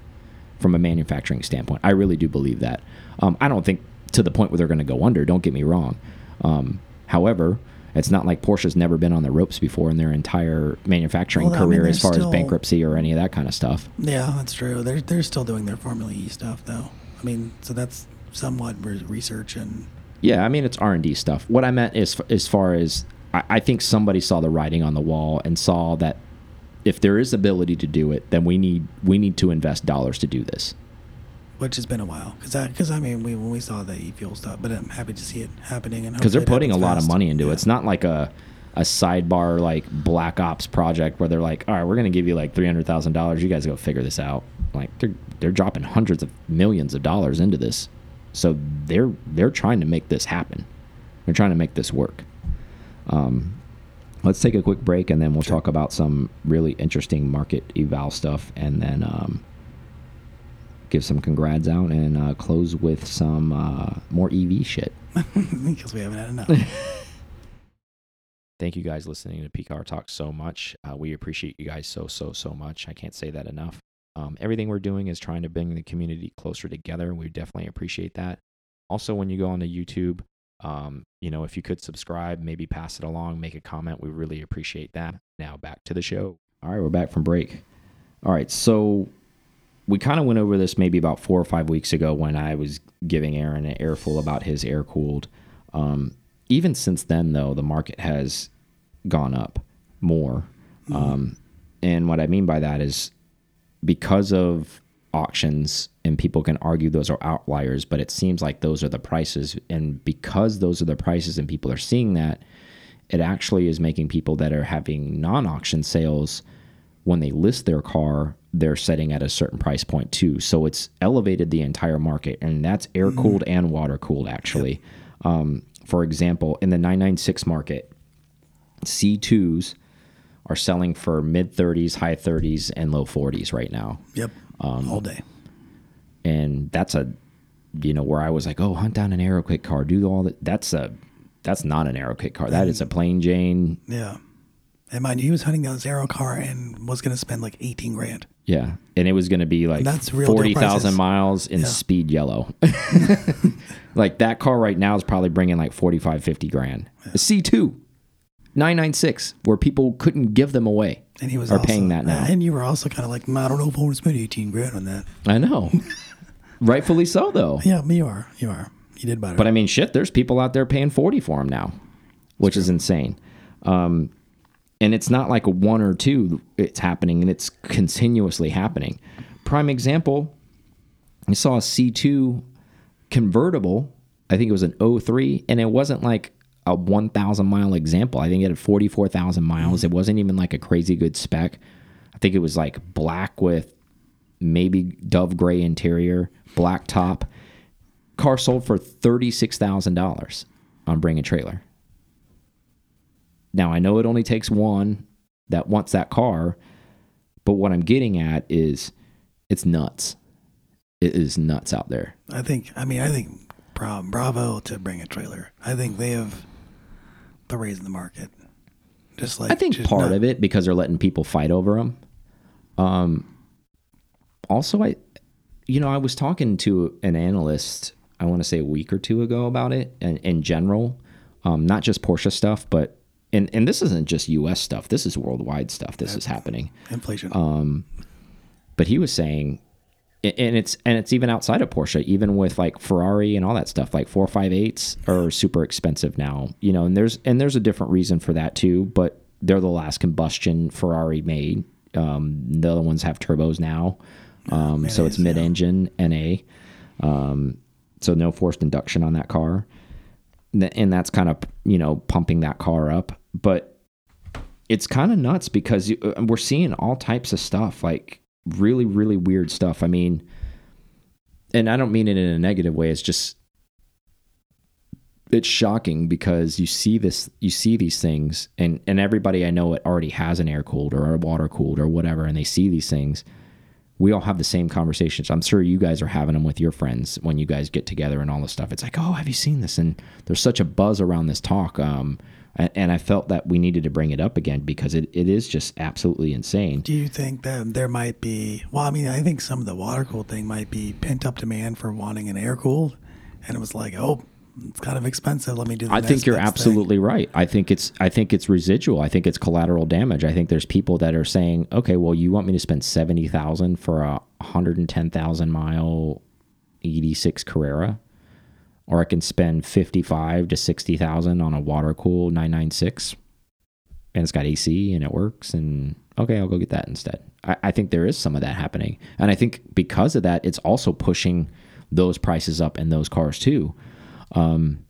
from a manufacturing standpoint. I really do believe that. Um, I don't think to the point where they're going to go under. Don't get me wrong. Um, however, it's not like Porsche's never been on the ropes before in their entire manufacturing Well, I mean, career as far still- as bankruptcy or any of that kind of stuff. Yeah, that's true. They're they're still doing their Formula E stuff though. I mean, so that's somewhat research and Yeah, I mean it's R and D stuff. What I meant is as far as I, I think somebody saw the writing on the wall and saw that if there is ability to do it, then we need we need to invest dollars to do this. Which has been a while because because I, mean we when we saw the e-fuel stuff, but I'm happy to see it happening and because they're putting a lot of money into it. It's not like a a sidebar like black ops project where they're like, all right, we're gonna give you like three hundred thousand dollars. You guys go figure this out. Like they're they're dropping hundreds of millions of dollars into this, so they're they're trying to make this happen. They're trying to make this work. Um, let's take a quick break and then we'll talk about some really interesting market eval stuff and then um, give some congrats out and uh, close with some uh, more EV shit. because we haven't had enough. Thank you guys listening to PCAR Talk so much. Uh, we appreciate you guys so, so, so much. I can't say that enough. Um, everything we're doing is trying to bring the community closer together. And we definitely appreciate that. Also, when you go on to YouTube, um, you know, if you could subscribe, maybe pass it along, make a comment, we really appreciate that. Now, back to the show. All right, we're back from break. All right, so we kind of went over this maybe about four or five weeks ago when I was giving Aaron an airful about his air cooled. Um, even since then, though, the market has gone up more. Um, and what I mean by that is because of auctions, and people can argue those are outliers, but it seems like those are the prices. And because those are the prices and people are seeing that, it actually is making people that are having non auction sales when they list their car, they're setting at a certain price point too. So it's elevated the entire market, and that's air cooled and water cooled actually. Um, for example, in the 996 market, C2s are selling for mid 30s, high 30s, and low 40s right now. Yep, Um, all day. And that's a, you know, where I was like, oh, hunt down an AeroKit car, do all that. That's a, that's not an AeroKit car. That is a plain Jane. Yeah, and mind you, he was hunting down Arrow car and was going to spend like 18 grand. Yeah, and it was going to be like That's real deal forty thousand prices. miles in Yeah. speed yellow. like that car right now is probably bringing like 45, 50 grand. A C two, nine nine six, where people couldn't give them away. And he was are also, paying that now. And you were also kind of like, "Mm, I don't know if I want to spend 18 grand on that. I know, rightfully so though. Yeah, me you are. You are. You did buy it. But I mean, shit, there's people out there paying 40 for them now, which is insane. Um, and it's not like a one or two, it's happening and it's continuously happening. Prime example, I saw a C2 convertible, I think it was an 03, and it wasn't like a 1,000 mile example. I think it had 44,000 miles. It wasn't even like a crazy good spec. I think it was like black with maybe dove gray interior, black top. Car sold for $36,000 on Bring a Trailer. Now, I know it only takes one that wants that car, but what I'm getting at is it's nuts. It is nuts out there. I think. I mean, I think bravo to bring a trailer. I think they have the raise in the market. Just like I think just part of it because they're letting people fight over them. Um, also, I, you know, I was talking to an analyst. I want to say a week or two ago about it, and in general, um, not just Porsche stuff, but and and this isn't just U.S. stuff. This is worldwide stuff. This is happening. inflation. Um, but he was saying and it's and it's even outside of Porsche, even with like Ferrari and all that stuff. Like four five eights are super expensive now, you know. And there's and there's a different reason for that too. But they're the last combustion Ferrari made. Um, the other ones have turbos now, um, so it's mid-engine NA. Um, so no forced induction on that car, and that's kind of you know pumping that car up. But it's kind of nuts because uh, we're seeing all types of stuff like really really weird stuff. I mean and i don't mean it in a negative way. It's just it's shocking because you see this you see these things and and everybody i know it already has an air cooled or a water cooled or whatever and they see these things we all have the same conversations. I'm sure you guys are having them with your friends when you guys get together and all this stuff. It's like oh have you seen this? And there's such a buzz around this talk um and, i felt that we needed to bring it up again because it, it is just absolutely insane. Do you think that there might be? Well, I mean, I think some of the water cooled thing might be pent up demand for wanting an air cooled, and it was like, oh, it's kind of expensive. Let me do. The I think you're best thing. absolutely right. I think it's I think it's residual. I think it's collateral damage. I think there's people that are saying, okay, well, you want me to spend seventy thousand for a hundred and ten thousand mile eighty six Carrera, or I can spend fifty five to sixty thousand on a water cooled nine nine six, and it's got AC and it works. And okay, I'll go get that instead. I, I think there is some of that happening, and I think because of that, it's also pushing those prices up in those cars too. Um,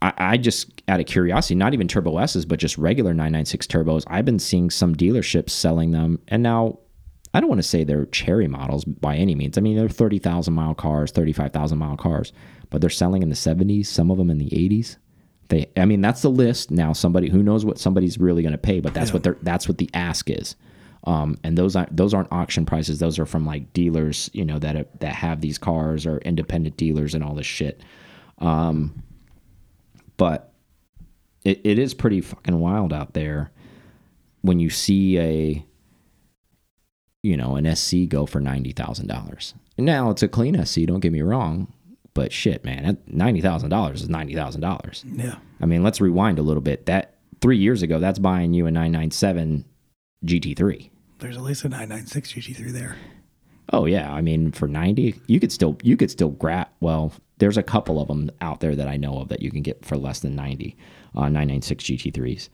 I, I just out of curiosity, not even Turbo S's, but just regular 996 turbos. I've been seeing some dealerships selling them, and now I don't want to say they're cherry models by any means. I mean, they're 30,000 mile cars, 35,000 mile cars, but they're selling in the 70s, some of them in the 80s. They, I mean, that's the list. Now, somebody who knows what somebody's really going to pay, but that's what they're that's what the ask is. Um, and those aren't those aren't auction prices. Those are from like dealers, you know, that have, that have these cars or independent dealers and all this shit. Um, but it, it is pretty fucking wild out there when you see a you know an SC go for ninety thousand dollars. Now it's a clean SC. Don't get me wrong, but shit, man, ninety thousand dollars is ninety thousand dollars. Yeah, I mean, let's rewind a little bit. That three years ago, that's buying you a nine nine seven GT3. there's at least a 996 GT3 there. Oh yeah, I mean for 90, you could still you could still grab well, there's a couple of them out there that I know of that you can get for less than 90 uh 996 GT3s.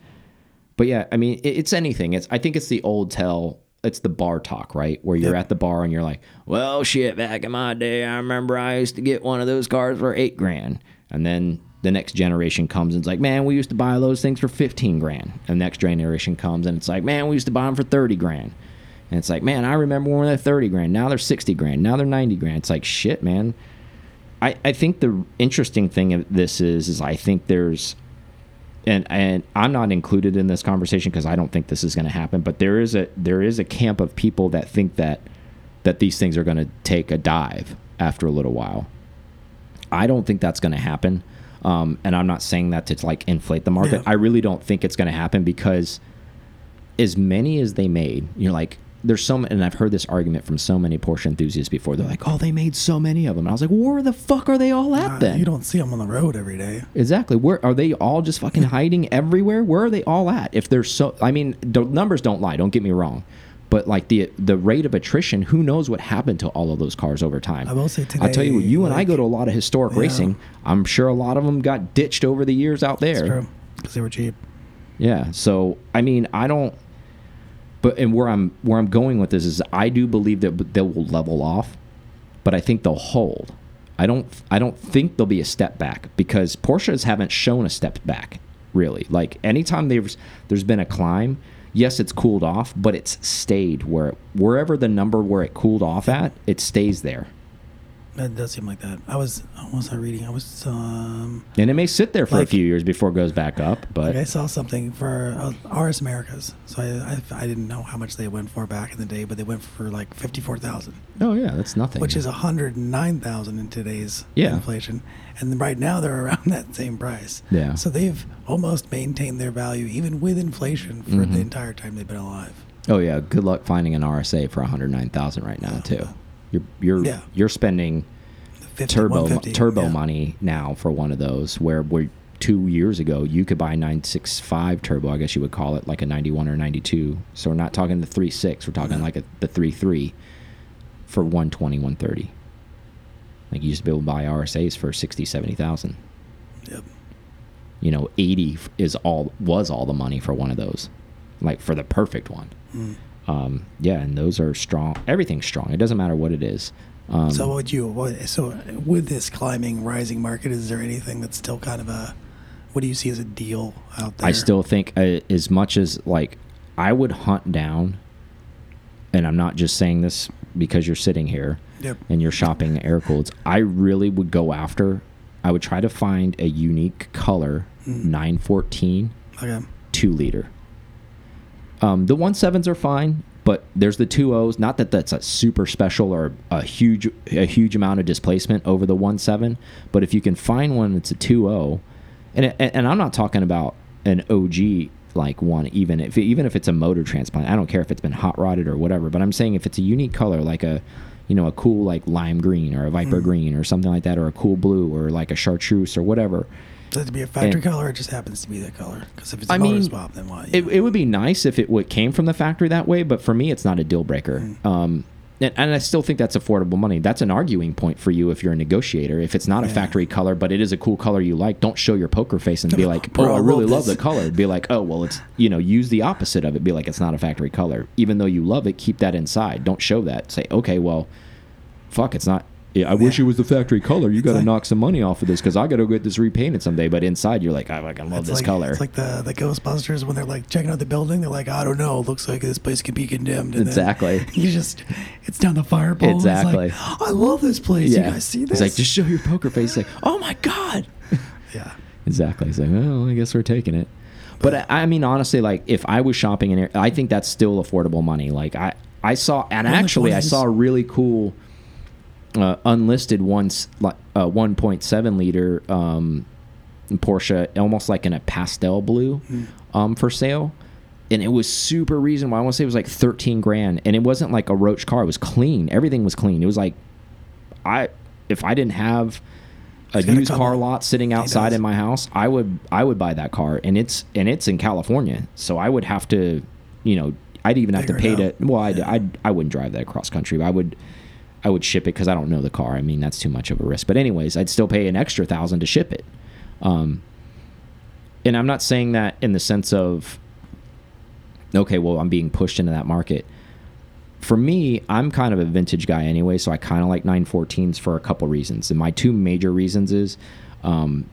But yeah, I mean it, it's anything. It's I think it's the old tell it's the bar talk, right? Where you're Yep. at the bar and you're like, "Well, shit, back in my day, I remember I used to get one of those cars for 8 grand." And then the next generation comes and it's like, "Man, we used to buy those things for 15 grand." And the next generation comes and it's like, "Man, we used to buy them for 30 grand." And it's like, man, I remember when they're 30 grand. Now they're 60 grand. Now they're 90 grand. It's like, shit, man. I, I think the interesting thing of this is, is I think there's, and and I'm not included in this conversation because I don't think this is going to happen. But there is a there is a camp of people that think that that these things are going to take a dive after a little while. I don't think that's going to happen. Um, and I'm not saying that to like inflate the market. Yeah. I really don't think it's going to happen because as many as they made, you're like, there's so many, and I've heard this argument from so many Porsche enthusiasts before. They're like, oh, they made so many of them. And I was like, where the fuck are they all at Uh, then? you don't see them on the road every day. Exactly. Where are they all just fucking hiding everywhere? Where are they all at? If there's so, I mean, the numbers don't lie. Don't get me wrong, But like the the rate of attrition, who knows what happened to all of those cars over time? I will say today. I'll tell you, what, you and I go to a lot of historic Yeah. racing. I'm sure a lot of them got ditched over the years out there. true because they were cheap. Yeah. So I mean, I don't. But and where I'm where I'm going with this is I do believe that they will level off, but I think they'll hold. I don't I don't think there'll be a step back because Porsches haven't shown a step back really. Like anytime there's there's been a climb, yes, it's cooled off, but it's stayed where wherever the number where it cooled off at, it stays there. It does seem like that. I was. What was I reading? I was. Um, And it may sit there for a few years before it goes back up, but like I saw something for uh, RS Americas. So I, I I didn't know how much they went for back in the day, but they went for like fifty four thousand, oh yeah, that's nothing. which is hundred nine thousand in today's Yeah. inflation. And right now they're around that same price. Yeah. So they've almost maintained their value even with inflation for Mhm. the entire time they've been alive. Oh yeah, good luck finding an RSA for 109,000 right now too. You're you're Yeah. you're spending 50, turbo turbo yeah. money now for one of those where where 2 years ago you could buy a 965 turbo, I guess you would call it like a 91 or 92. So we're not talking the 36, we're talking like a, the 33 for 120 130. Like you used to be able to buy RSAs for 60 70,000. Yep. You know, 80 is all was all the money for one of those. Like for the perfect one. Mm. Um, yeah, and those are strong. Everything's strong. It doesn't matter what it is. Um, So would you? What, so with this climbing, rising market, is there anything that's still kind of a? What do you see as a deal out there? I still think uh, as much as like I would hunt down, and I'm not just saying this because you're sitting here Yep. and you're shopping air cooleds. I really would go after. I would try to find a unique color, Mm. 914, Okay. two liter. Um, the one sevens are fine, but there's the two O's. Not that that's a super special or a huge a huge amount of displacement over the one seven, but if you can find one that's a two O, and it- and I'm not talking about an OG like one even if even if it's a motor transplant. I don't care if it's been hot rodded or whatever, but I'm saying if it's a unique color like a you know a cool like lime green or a viper Mhm. green or something like that or a cool blue or like a chartreuse or whatever. Does it to be a factory And- color, or it just happens to be that color? Because if it's a I mean, swap, then why? It, it would be nice if it would came from the factory that way, but for me, it's not a deal breaker. Mm. Um, and, and I still think that's affordable money. That's an arguing point for you if you're a negotiator. If it's not a factory color, but it is a cool color you like, don't show your poker face and be like, "Oh, I really love love the color." Be like, "Oh, well, it's you know, use the opposite of it. Be like, it's not a factory color, even though you love it. Keep that inside. Don't show that. Say, okay, well, fuck, it's not." Yeah, I wish it was the factory color. You got to like- knock some money off of this because I got to get this repainted someday. But inside, you're like, I fucking love this like, color. It's like the the Ghostbusters when they're like checking out the building. They're like, I don't know. It Looks like this place could be condemned. And Exactly. You just, it's down the fireball. it's Exactly. like, I love this place. Yeah. You guys see this? He's like, just show your poker face. Like, oh my god. yeah. Exactly. He's like, well, I guess we're taking it. But I, I mean, honestly, like, if I was shopping in, air, I think that's still affordable money. Like, I, I saw, and Well, actually, I saw a really cool, uh, unlisted once, like, uh, 1.7 liter um, Porsche, almost like in a pastel blue, Mm. um, for sale. And it was super reasonable. I want to say it was like 13 grand. And it wasn't like a roach car. It was clean. Everything was clean. It was like, I, if I didn't have a used car lot sitting outside in my house, I would I would buy that car, and it's and it's in California, so I would have to, you know, I'd even have to pay to. Well, I'd, Yeah. I'd I wouldn't drive that across country. But I would I would ship it because I don't know the car. I mean, that's too much of a risk. But anyways, I'd still pay an extra thousand to ship it. Um, and I'm not saying that in the sense of, okay, well, I'm being pushed into that market. For me, I'm kind of a vintage guy anyway, so I kind of like 914s for a couple reasons. And my two major reasons is, um,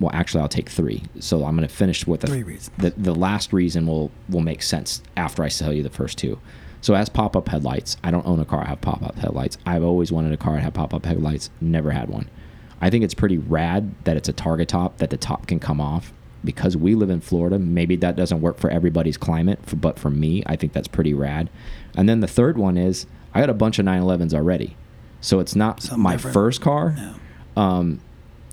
well, actually, I'll take three. So I'm going to finish with the, Three reasons. the the last reason will will make sense after I tell you the first two. So as pop up headlights, I don't own a car. I have pop up headlights. I've always wanted a car that had pop up headlights. Never had one. I think it's pretty rad that it's a targa top that the top can come off. Because we live in Florida, maybe that doesn't work for everybody's climate, but for me, I think that's pretty rad. And then the third one is I got a bunch of 911s already, so it's not Something my different. first car. No. Um,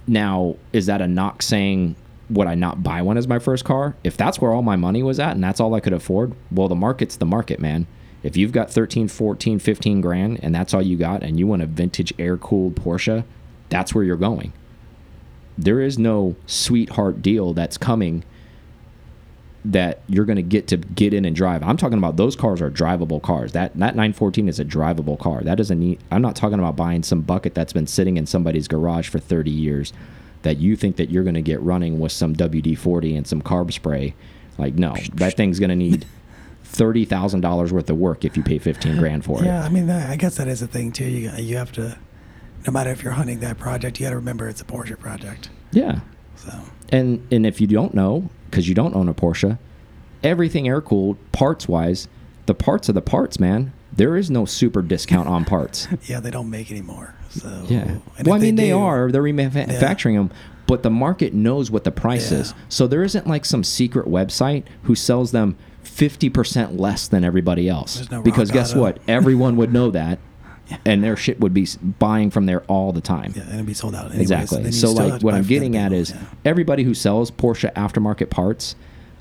now, is that a knock saying would I not buy one as my first car? If that's where all my money was at and that's all I could afford, well, the market's the market, man. If you've got 13, 14, 15 grand and that's all you got and you want a vintage air cooled Porsche, that's where you're going. There is no sweetheart deal that's coming that you're going to get to get in and drive. I'm talking about those cars are drivable cars. That that 914 is a drivable car. That doesn't need. I'm not talking about buying some bucket that's been sitting in somebody's garage for 30 years that you think that you're going to get running with some WD-40 and some carb spray. Like no, that thing's going to need thirty thousand dollars worth of work if you pay 15 grand for yeah, it. Yeah, I mean, I guess that is a thing too. You you have to, no matter if you're hunting that project, you got to remember it's a Porsche project. Yeah. So. And and if you don't know, because you don't own a Porsche, everything air cooled parts wise, the parts are the parts, man. There is no super discount on parts. yeah, they don't make anymore. So yeah. Well, I mean, they, they, are. They're remanufacturing yeah. them, but the market knows what the price yeah. is. So there isn't like some secret website who sells them fifty percent less than everybody else. No because guess what? Everyone would know that. And their shit would be buying from there all the time. Yeah, and it'd be sold out. Anyways. Exactly. So, like, what I'm getting at is yeah. everybody who sells Porsche aftermarket parts,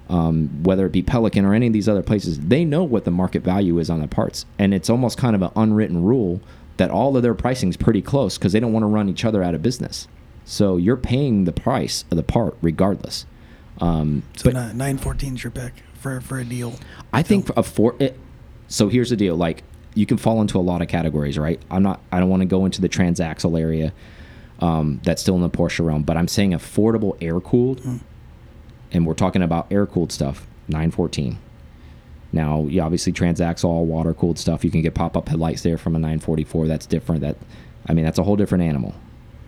um, whether it be Pelican or any of these other places, they know what the market value is on the parts, and it's almost kind of an unwritten rule that all of their pricing is pretty close because they don't want to run each other out of business. So you're paying the price of the part regardless. Um, so nine fourteen is your pick for for a deal. I think a four. It, so here's the deal: like you can fall into a lot of categories, right? I'm not. I don't want to go into the transaxle area. Um, that's still in the Porsche realm, but I'm saying affordable air cooled, mm. and we're talking about air cooled stuff. 914. Now, you obviously transaxle all water cooled stuff. You can get pop up headlights there from a 944. That's different. That, I mean, that's a whole different animal.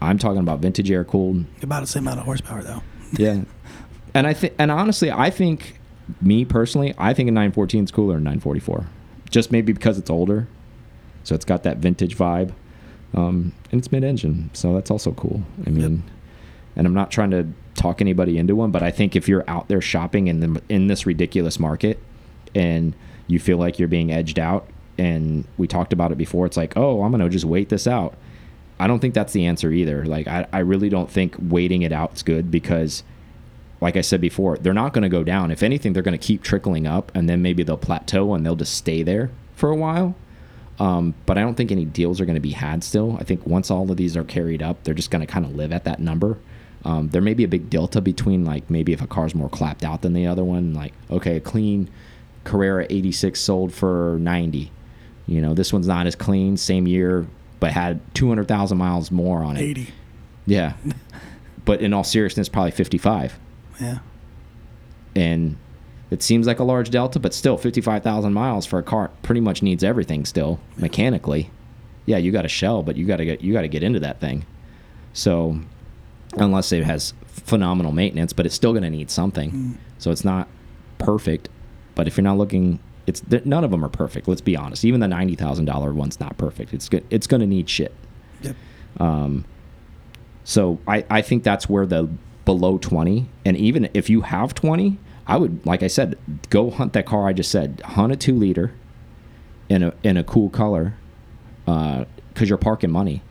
I'm talking about vintage air cooled. About the same amount of horsepower, though. yeah, and I think, and honestly, I think, me personally, I think a 914 is cooler than 944 just maybe because it's older. So it's got that vintage vibe. Um, and it's mid-engine, so that's also cool. I mean, yep. and I'm not trying to talk anybody into one, but I think if you're out there shopping in the in this ridiculous market, and you feel like you're being edged out, and we talked about it before, it's like, oh, I'm gonna just wait this out. I don't think that's the answer either. Like, I, I really don't think waiting it out is good because, like I said before, they're not going to go down. If anything, they're going to keep trickling up, and then maybe they'll plateau and they'll just stay there for a while. Um, but I don't think any deals are going to be had still. I think once all of these are carried up, they're just going to kind of live at that number. Um, there may be a big delta between like maybe if a car's more clapped out than the other one, like okay, a clean Carrera 86 sold for 90. You know, this one's not as clean, same year, but had 200,000 miles more on it. 80. Yeah. but in all seriousness, probably 55. Yeah. And it seems like a large delta, but still 55,000 miles for a car pretty much needs everything still mechanically. Yeah, you got a shell, but you got to get you got to get into that thing. So unless it has phenomenal maintenance, but it's still going to need something. Mm. So it's not perfect, but if you're not looking it's none of them are perfect. Let's be honest. Even the ninety thousand dollar one's not perfect. It's good. It's going to need shit. Yep. Um. So I I think that's where the below twenty, and even if you have twenty, I would, like I said, go hunt that car I just said. Hunt a two liter in a in a cool color, because uh, you're parking money.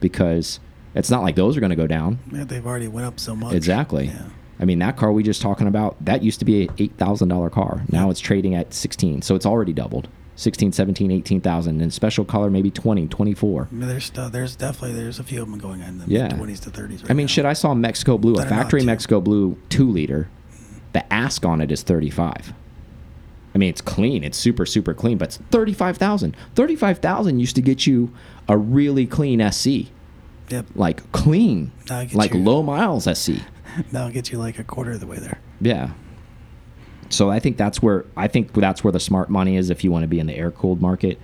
Because it's not like those are going to go down. Yeah, they've already went up so much. Exactly. Yeah. I mean, that car we just talking about, that used to be a $8,000 car. Now it's trading at 16. So it's already doubled. 16, 17, 18,000. And special color, maybe 20, 24. I mean, there's, there's definitely, there's a few of them going in the yeah. 20s to 30s right I mean, now. shit, I saw Mexico Blue, a factory Mexico Blue 2 liter the ask on it is 35. I mean, it's clean. It's super, super clean, but it's 35,000. 35,000 used to get you a really clean SC. Yep. Like clean. Like you, low miles SC. That'll get you like a quarter of the way there. Yeah. So I think that's where I think that's where the smart money is if you want to be in the air cooled market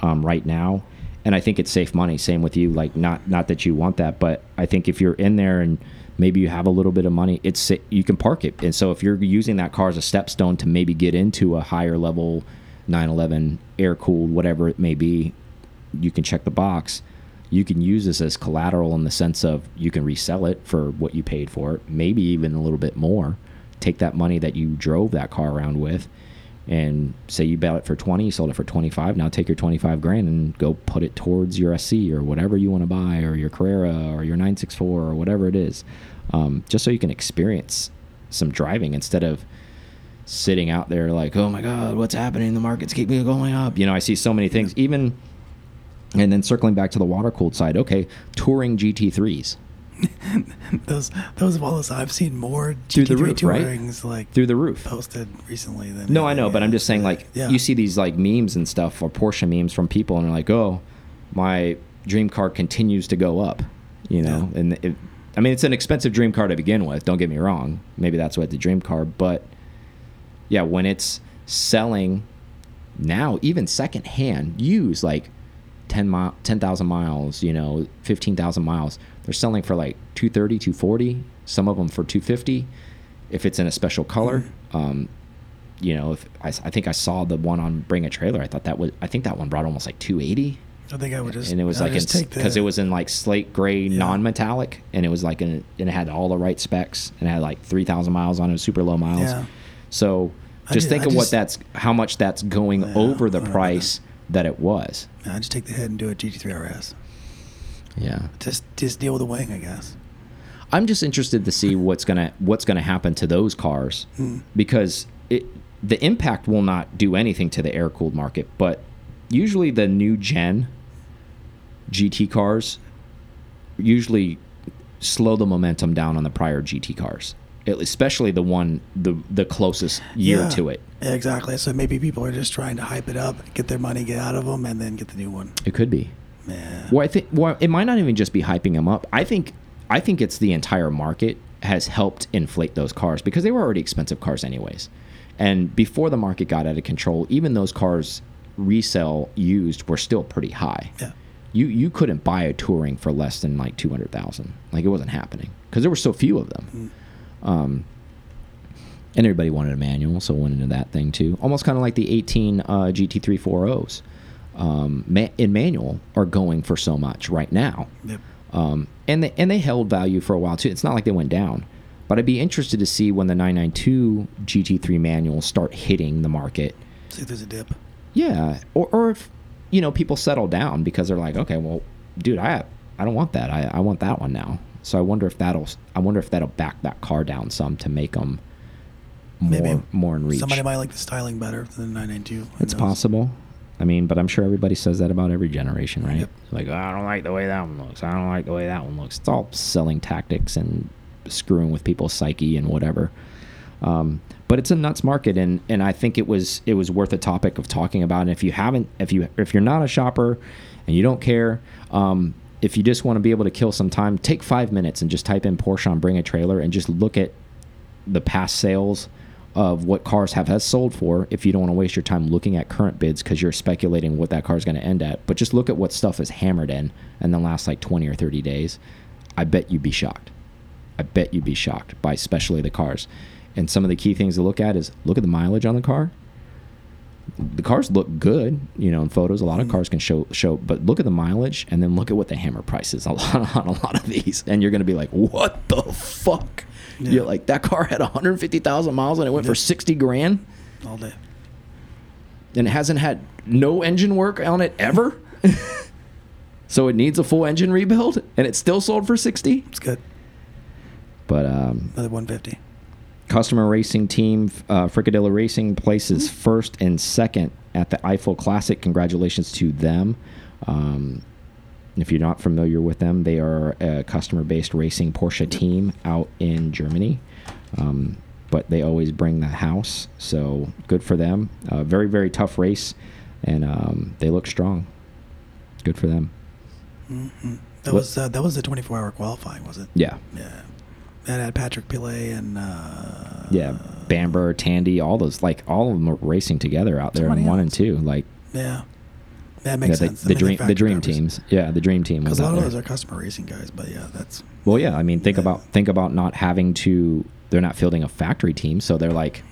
um, right now. And I think it's safe money. Same with you. Like not not that you want that, but I think if you're in there and maybe you have a little bit of money it's you can park it and so if you're using that car as a stepstone to maybe get into a higher level 911 air cooled whatever it may be you can check the box you can use this as collateral in the sense of you can resell it for what you paid for it maybe even a little bit more take that money that you drove that car around with and say you bought it for 20 you sold it for 25 now take your 25 grand and go put it towards your sc or whatever you want to buy or your carrera or your 964 or whatever it is um, just so you can experience some driving instead of sitting out there like oh my god what's happening? The markets keep going up. You know i see so many things even and then circling back to the water cooled side okay touring gt3s those those walls I've seen more Through the GT3 roof, right? tourings like through the roof. posted recently than No, I know, but I'm just saying, like, Yeah. you see these like memes and stuff or Porsche memes from people, and they're like, "Oh, my dream car continues to go up," you know. Yeah. And it, I mean, it's an expensive dream car to begin with. Don't get me wrong. Maybe that's what the dream car, but yeah, when it's selling now, even secondhand, used like 10 mile, 10,000 miles, you know, 15,000 miles, they're selling for like 230, 240, some of them for 250 if it's in a special color. Um, you know, if I, I think I saw the one on Bring a Trailer, I thought that was, I think that one brought almost like 280 I think I would just and it was I'd like just because it was in like slate gray Yeah. non-metallic and it was like in, and it had all the right specs and it had like 3000 miles on it super low miles Yeah. so just ju- think I of what that's how much that's going Yeah, over the I don't know about price that it was I just take the head and do a GT3 RS. Yeah Just just deal with the wing, I guess. i'm just interested to see what's gonna what's gonna happen to those cars Hmm. because it the impact will not do anything to the air cooled market but usually the new gen gt cars usually slow the momentum down on the prior gt cars especially the one the the closest year Yeah. to it exactly. So maybe people are just trying to hype it up, get their money, get out of them, and then get the new one. it could be Yeah. Well, I think well, it might not even just be hyping them up. I think I think it's the entire market has helped inflate those cars because they were already expensive cars anyways. And before the market got out of control, even those cars resell used were still pretty high. Yeah. You you couldn't buy a touring for less than like 200,000. Like it wasn't happening because there were so few of them. Um and everybody wanted a manual, so went into that thing too. Almost kind of like the 18 uh, GT340s um, ma in manual are going for so much right now. Yep. Um, and they and they held value for a while too. It's not like they went down, but I'd be interested to see when the 992 GT3 manuals start hitting the market. See if there's a dip. Yeah, or or if you know people settle down because they're like, okay, well, dude, I I don't want that. I I want that one now. So I wonder if that'll I wonder if that'll back that car down some to make them more Maybe more in reach. Somebody might like the styling better than the 992. It's knows? possible. I mean, but I'm sure everybody says that about every generation, right? Yep. Like, I don't like the way that one looks. I don't like the way that one looks. It's all selling tactics and screwing with people's psyche and whatever. Um, but it's a nuts market, and and I think it was it was worth a topic of talking about. And if you haven't, if you if you're not a shopper, and you don't care, um, if you just want to be able to kill some time, take five minutes and just type in Porsche on Bring a Trailer and just look at the past sales of what cars have has sold for if you don't want to waste your time looking at current bids because you're speculating what that car is going to end at. But just look at what stuff is hammered in in the last like 20 or 30 days. I bet you'd be shocked. I bet you'd be shocked by especially the cars. And some of the key things to look at is look at the mileage on the car. The cars look good you know in photos. A lot of hmm. cars can show show but look at the mileage and then look at what the hammer price is a on a lot of these. And you're going to be like what the fuck Yeah. you're like that car had 150,000 miles and it went for 60 grand all day. and it hasn't had no engine work on it ever. so it needs a full engine rebuild and it still sold for 60. It's good. But um, Another 150. customer racing team uh, Frikadelli Racing places first and second at the Eifel Classic. Congratulations to them. Um, if you're not familiar with them, they are a customer-based racing Porsche team out in Germany. Um, but they always bring the house, so good for them. Uh, very, very tough race, and um, they look strong. Good for them. hmm That What- was uh, that was the 24 hour qualifying, was it? Yeah, Yeah. That had Patrick Pilet and uh, yeah. Bamber, Tandy, all those like all of them are racing together out there in 20 one and two. Like Yeah. That yeah, makes the, sense. the dream, the dream teams. Yeah, the dream team was Because a lot of those are customer racing guys, but yeah, that's Well, yeah. I mean, think Yeah. about think about not having to. They're not fielding a factory team, so they're like,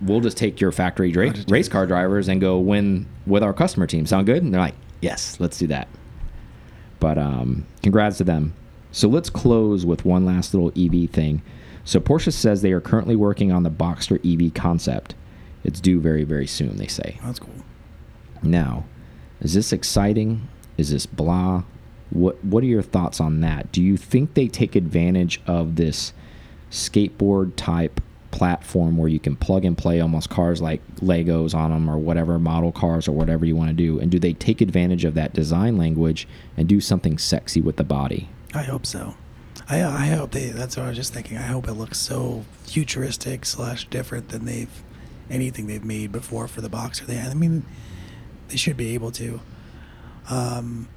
we'll just take your factory dra- race car drivers and go win with our customer team. Sound good? And they're like, yes, let's do that. But um, congrats to them. So let's close with one last little EV thing. So Porsche says they are currently working on the Boxster EV concept. It's due very very soon. They say. that's cool. Now, is this exciting? Is this blah? What What are your thoughts on that? Do you think they take advantage of this skateboard type platform where you can plug and play almost cars like Legos on them or whatever model cars or whatever you want to do? And do they take advantage of that design language and do something sexy with the body? I hope so. I I hope they. That's what I was just thinking. I hope it looks so futuristic slash different than they've anything they've made before for the Boxster. They, I mean, they should be able to. Um,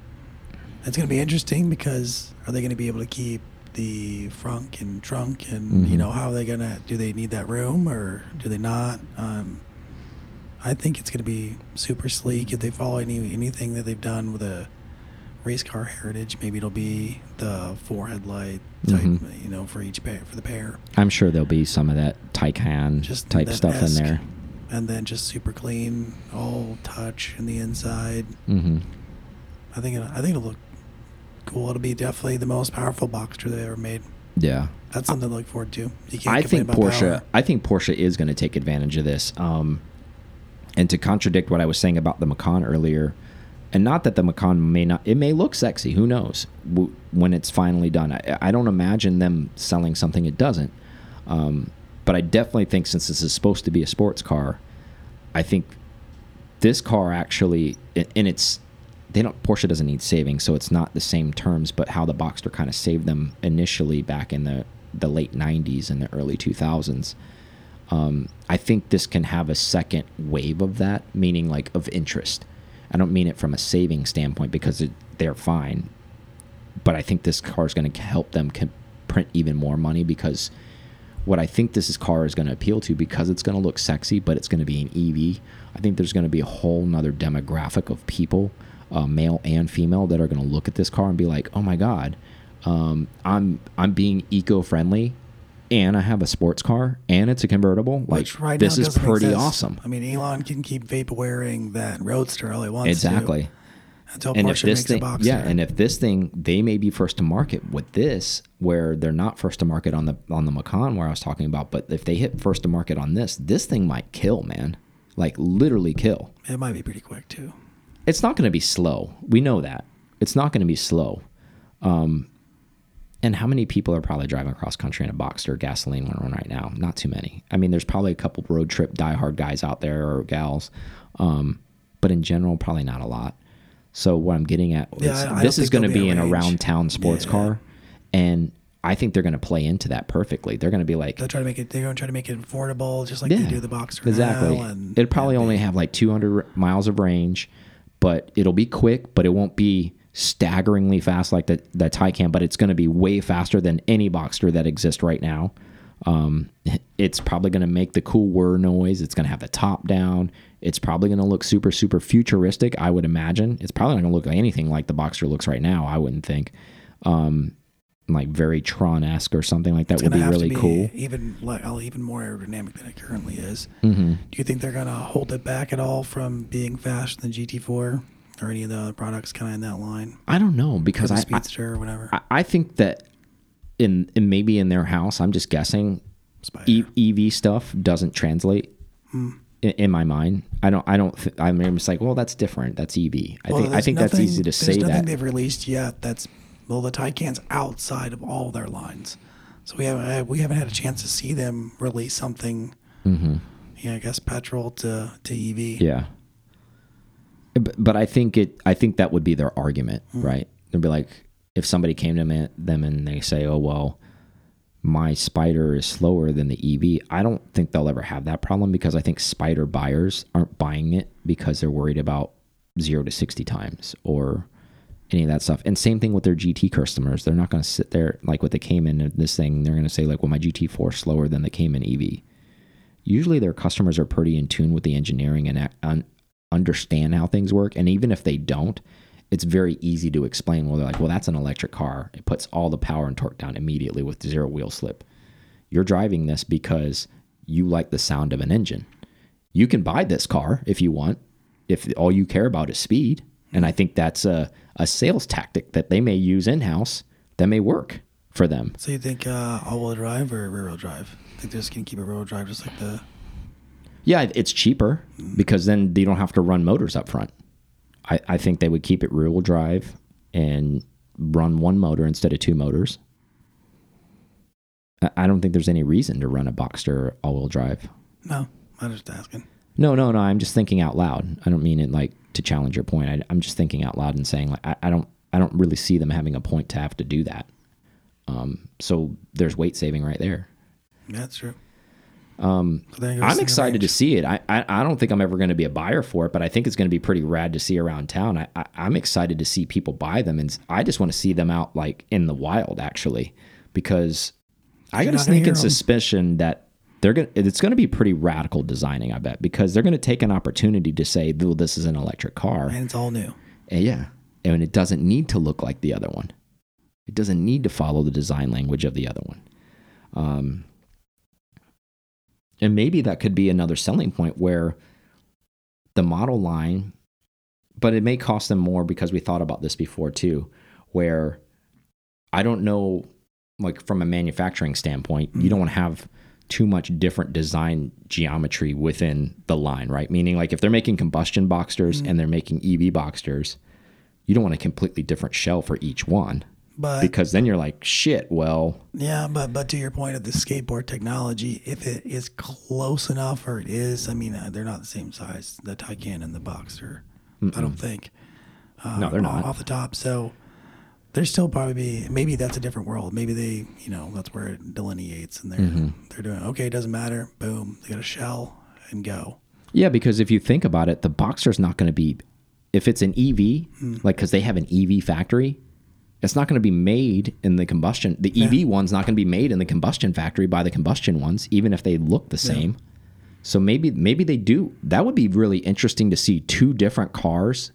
it's going to be interesting because are they going to be able to keep the frunk and trunk and Mhm. you know how are they going to do they need that room or do they not? Um, I think it's going to be super sleek if they follow any anything that they've done with a race car heritage. Maybe it'll be the four headlight type, Mhm. you know, for each pair for the pair, I'm sure there'll be some of that Taycan Just type stuff in there. And then just super clean, all touch in the inside. hmm I think it, I think it'll look cool. It'll be definitely the most powerful Boxster they ever made. Yeah. That's something to look forward to. I think Porsche. power. I think Porsche is going to take advantage of this. Um, and to contradict what I was saying about the Macan earlier, and not that the Macan may not, it may look sexy. Who knows when it's finally done? I, I don't imagine them selling something it doesn't. Um, but I definitely think since this is supposed to be a sports car, I think this car actually, and it's they don't Porsche doesn't need saving, so it's not the same terms, but how the Boxster kind of saved them initially back in the the late '90s and the early 2000s. Um, I think this can have a second wave of that, meaning like of interest. I don't mean it from a saving standpoint because it, they're fine, but I think this car is going to help them print even more money because what I think this car is going to appeal to because it's going to look sexy, but it's going to be an EV. I think there's going to be a whole nother demographic of people, uh, male and female, that are going to look at this car and be like, "Oh my god, um, I'm I'm being eco-friendly, and I have a sports car, and it's a convertible. Like Which right this is pretty awesome." I mean, Elon can keep vaporwaring that Roadster all he wants Exactly. to. Until and Porsche if this makes thing, a Boxster. yeah, and if this thing, they may be first to market with this, where they're not first to market on the on the Macan, where I was talking about. But if they hit first to market on this, this thing might kill, man. Like literally kill. it might be pretty quick too. It's not going to be slow. We know that it's not going to be slow. Um, and how many people are probably driving across country in a Boxster gasoline one right now? Not too many. I mean, there's probably a couple road trip diehard guys out there or gals, um, but in general, probably not a lot. So what I'm getting at Yeah, is I- I this is going to be an around town sports Yeah. car, and I think they're going to play into that perfectly. They're going to be like, They'll try to make it. They're going to try to make it affordable, just like yeah, they do the Boxster exactly. And it'll probably only have like 200 miles of range, but it'll be quick, but it won't be staggeringly fast like the the Taycan. But it's going to be way faster than any Boxster that exists right now. Um, it's probably going to make the cool whir noise. It's going to have the top down. It's probably going to look super super futuristic. I would imagine. It's probably not going to look like anything like the Boxster looks right now. I wouldn't think. Um, like very Tron esque or something like that It's would be really be cool. Even like even more aerodynamic than it currently is. hmm Do you think they're gonna hold it back at all from being faster than GT4 or any of the other products kind of in that line? I don't know because I, I or whatever. I, I think that in, in maybe in their house, I'm just guessing, e, EV stuff doesn't translate Hmm. In, in my mind. I don't. I don't. Th I'm just like, well, that's different. That's EV. I Well, think. I think that's easy to say nothing that. they've released yet. That's well, the Taycan's outside of all their lines, so we haven't had- we haven't had a chance to see them release something. hmm Yeah, I guess petrol to to EV. Yeah. But, but I think it. I think that would be their argument, Hmm. right? They'd be like, if somebody came to them and they say, "Oh well, my Spyder is slower than the EV," I don't think they'll ever have that problem because I think Spyder buyers aren't buying it because they're worried about zero to sixty times or any of that stuff. And same thing with their GT customers. They're not going to sit there like with the Cayman and this thing. They're going to say like, "Well, my GT4 is slower than the Cayman EV." Usually, their customers are pretty in tune with the engineering and understand how things work. And even if they don't, it's very easy to explain. Well, they're like, "Well, that's an electric car. It puts all the power and torque down immediately with zero wheel slip." You're driving this because you like the sound of an engine. You can buy this car if you want, if all you care about is speed. And I think that's a, a sales tactic that they may use in house that may work for them. So you think uh, all-wheel drive or rear-wheel drive? I think they're just gonna keep a rear-wheel drive, just like the. Yeah, it's cheaper because then they don't have to run motors up front. I, I think they would keep it rear wheel drive and run one motor instead of two motors. I- I don't think there's any reason to run a Boxster all wheel drive. No, I'm just asking. No, no, no. I'm just thinking out loud. I don't mean it like to challenge your point. I, I'm just thinking out loud and saying like I, I don't I don't really see them having a point to have to do that. Um, so there's weight saving right there. That's true. Um, So there you go, I'm excited to see it. I, I I don't think I'm ever going to be a buyer for it, but I think it's going to be pretty rad to see around town. I, I I'm excited to see people buy them, and I just want to see them out like in the wild actually, because I got a sneaking suspicion that they're gonna it's going to be pretty radical designing. I bet because they're going to take an opportunity to say, "Well, this is an electric car," And it's all new. And yeah, and it doesn't need to look like the other one. It doesn't need to follow the design language of the other one. Um, and maybe that could be another selling point where the model line, but it may cost them more because we thought about this before too, where I don't know, like from a manufacturing standpoint, you mm. don't want to have too much different design geometry within the line, right? Meaning, like if they're making combustion Boxsters mm. and they're making EV Boxsters, you don't want a completely different shell for each one But because then you're like, shit, well, yeah, but but to your point of the skateboard technology, if it is close enough, or it is, I mean, uh, they're not the same size, the Taycan and the Boxster. I don't think. Uh, No, they're not. off the top. So there's still probably be maybe that's a different world. Maybe they, you know, that's where it delineates, and they're Mm-hmm. they're doing okay. It doesn't matter. Boom, they got a shell and go. Yeah, because if you think about it, the Boxster's not going to be, if it's an EV, Hmm. like because they have an EV factory, it's not going to be made in the combustion. The EV one's not going to be made in the combustion factory by the combustion ones, even if they look the same. So maybe maybe they do. That would be really interesting to see two different cars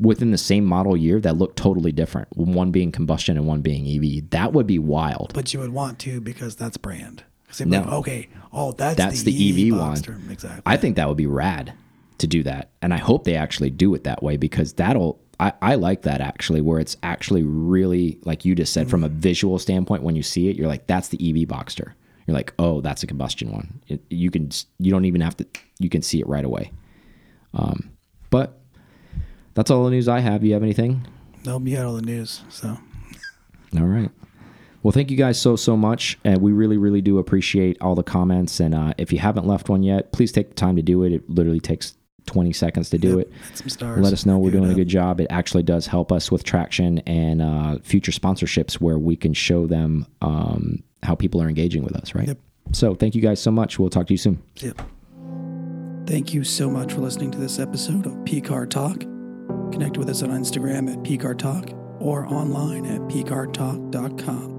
within the same model year that look totally different. One being combustion and one being EV. That would be wild. But you would want to because that's brand. No. like, okay, oh, that's, That's the, the EV EV one. Exactly. I think that would be rad to do that. And I hope they actually do it that way because that'll I, I like that actually where it's actually really like you just said from a visual standpoint when you see it you're like that's the EV Boxster. You're like, "Oh, that's a combustion one." It, you can you don't even have to you can see it right away. Um but that's all the news I have. You have anything? Nope, you had all the news. So All right. Well, thank you guys so so much, and we really really do appreciate all the comments. And uh, if you haven't left one yet, please take the time to do it. It literally takes 20 seconds to do it. some stars. Let us know we're doing a good job. It actually does help us with traction and uh, future sponsorships where we can show them um, how people are engaging with us. Right. Yep. So thank you guys so much. We'll talk to you soon. Yep. Thank you so much for listening to this episode of PCAR Talk. Connect with us on Instagram at PCAR Talk or online at PCARTalk.com.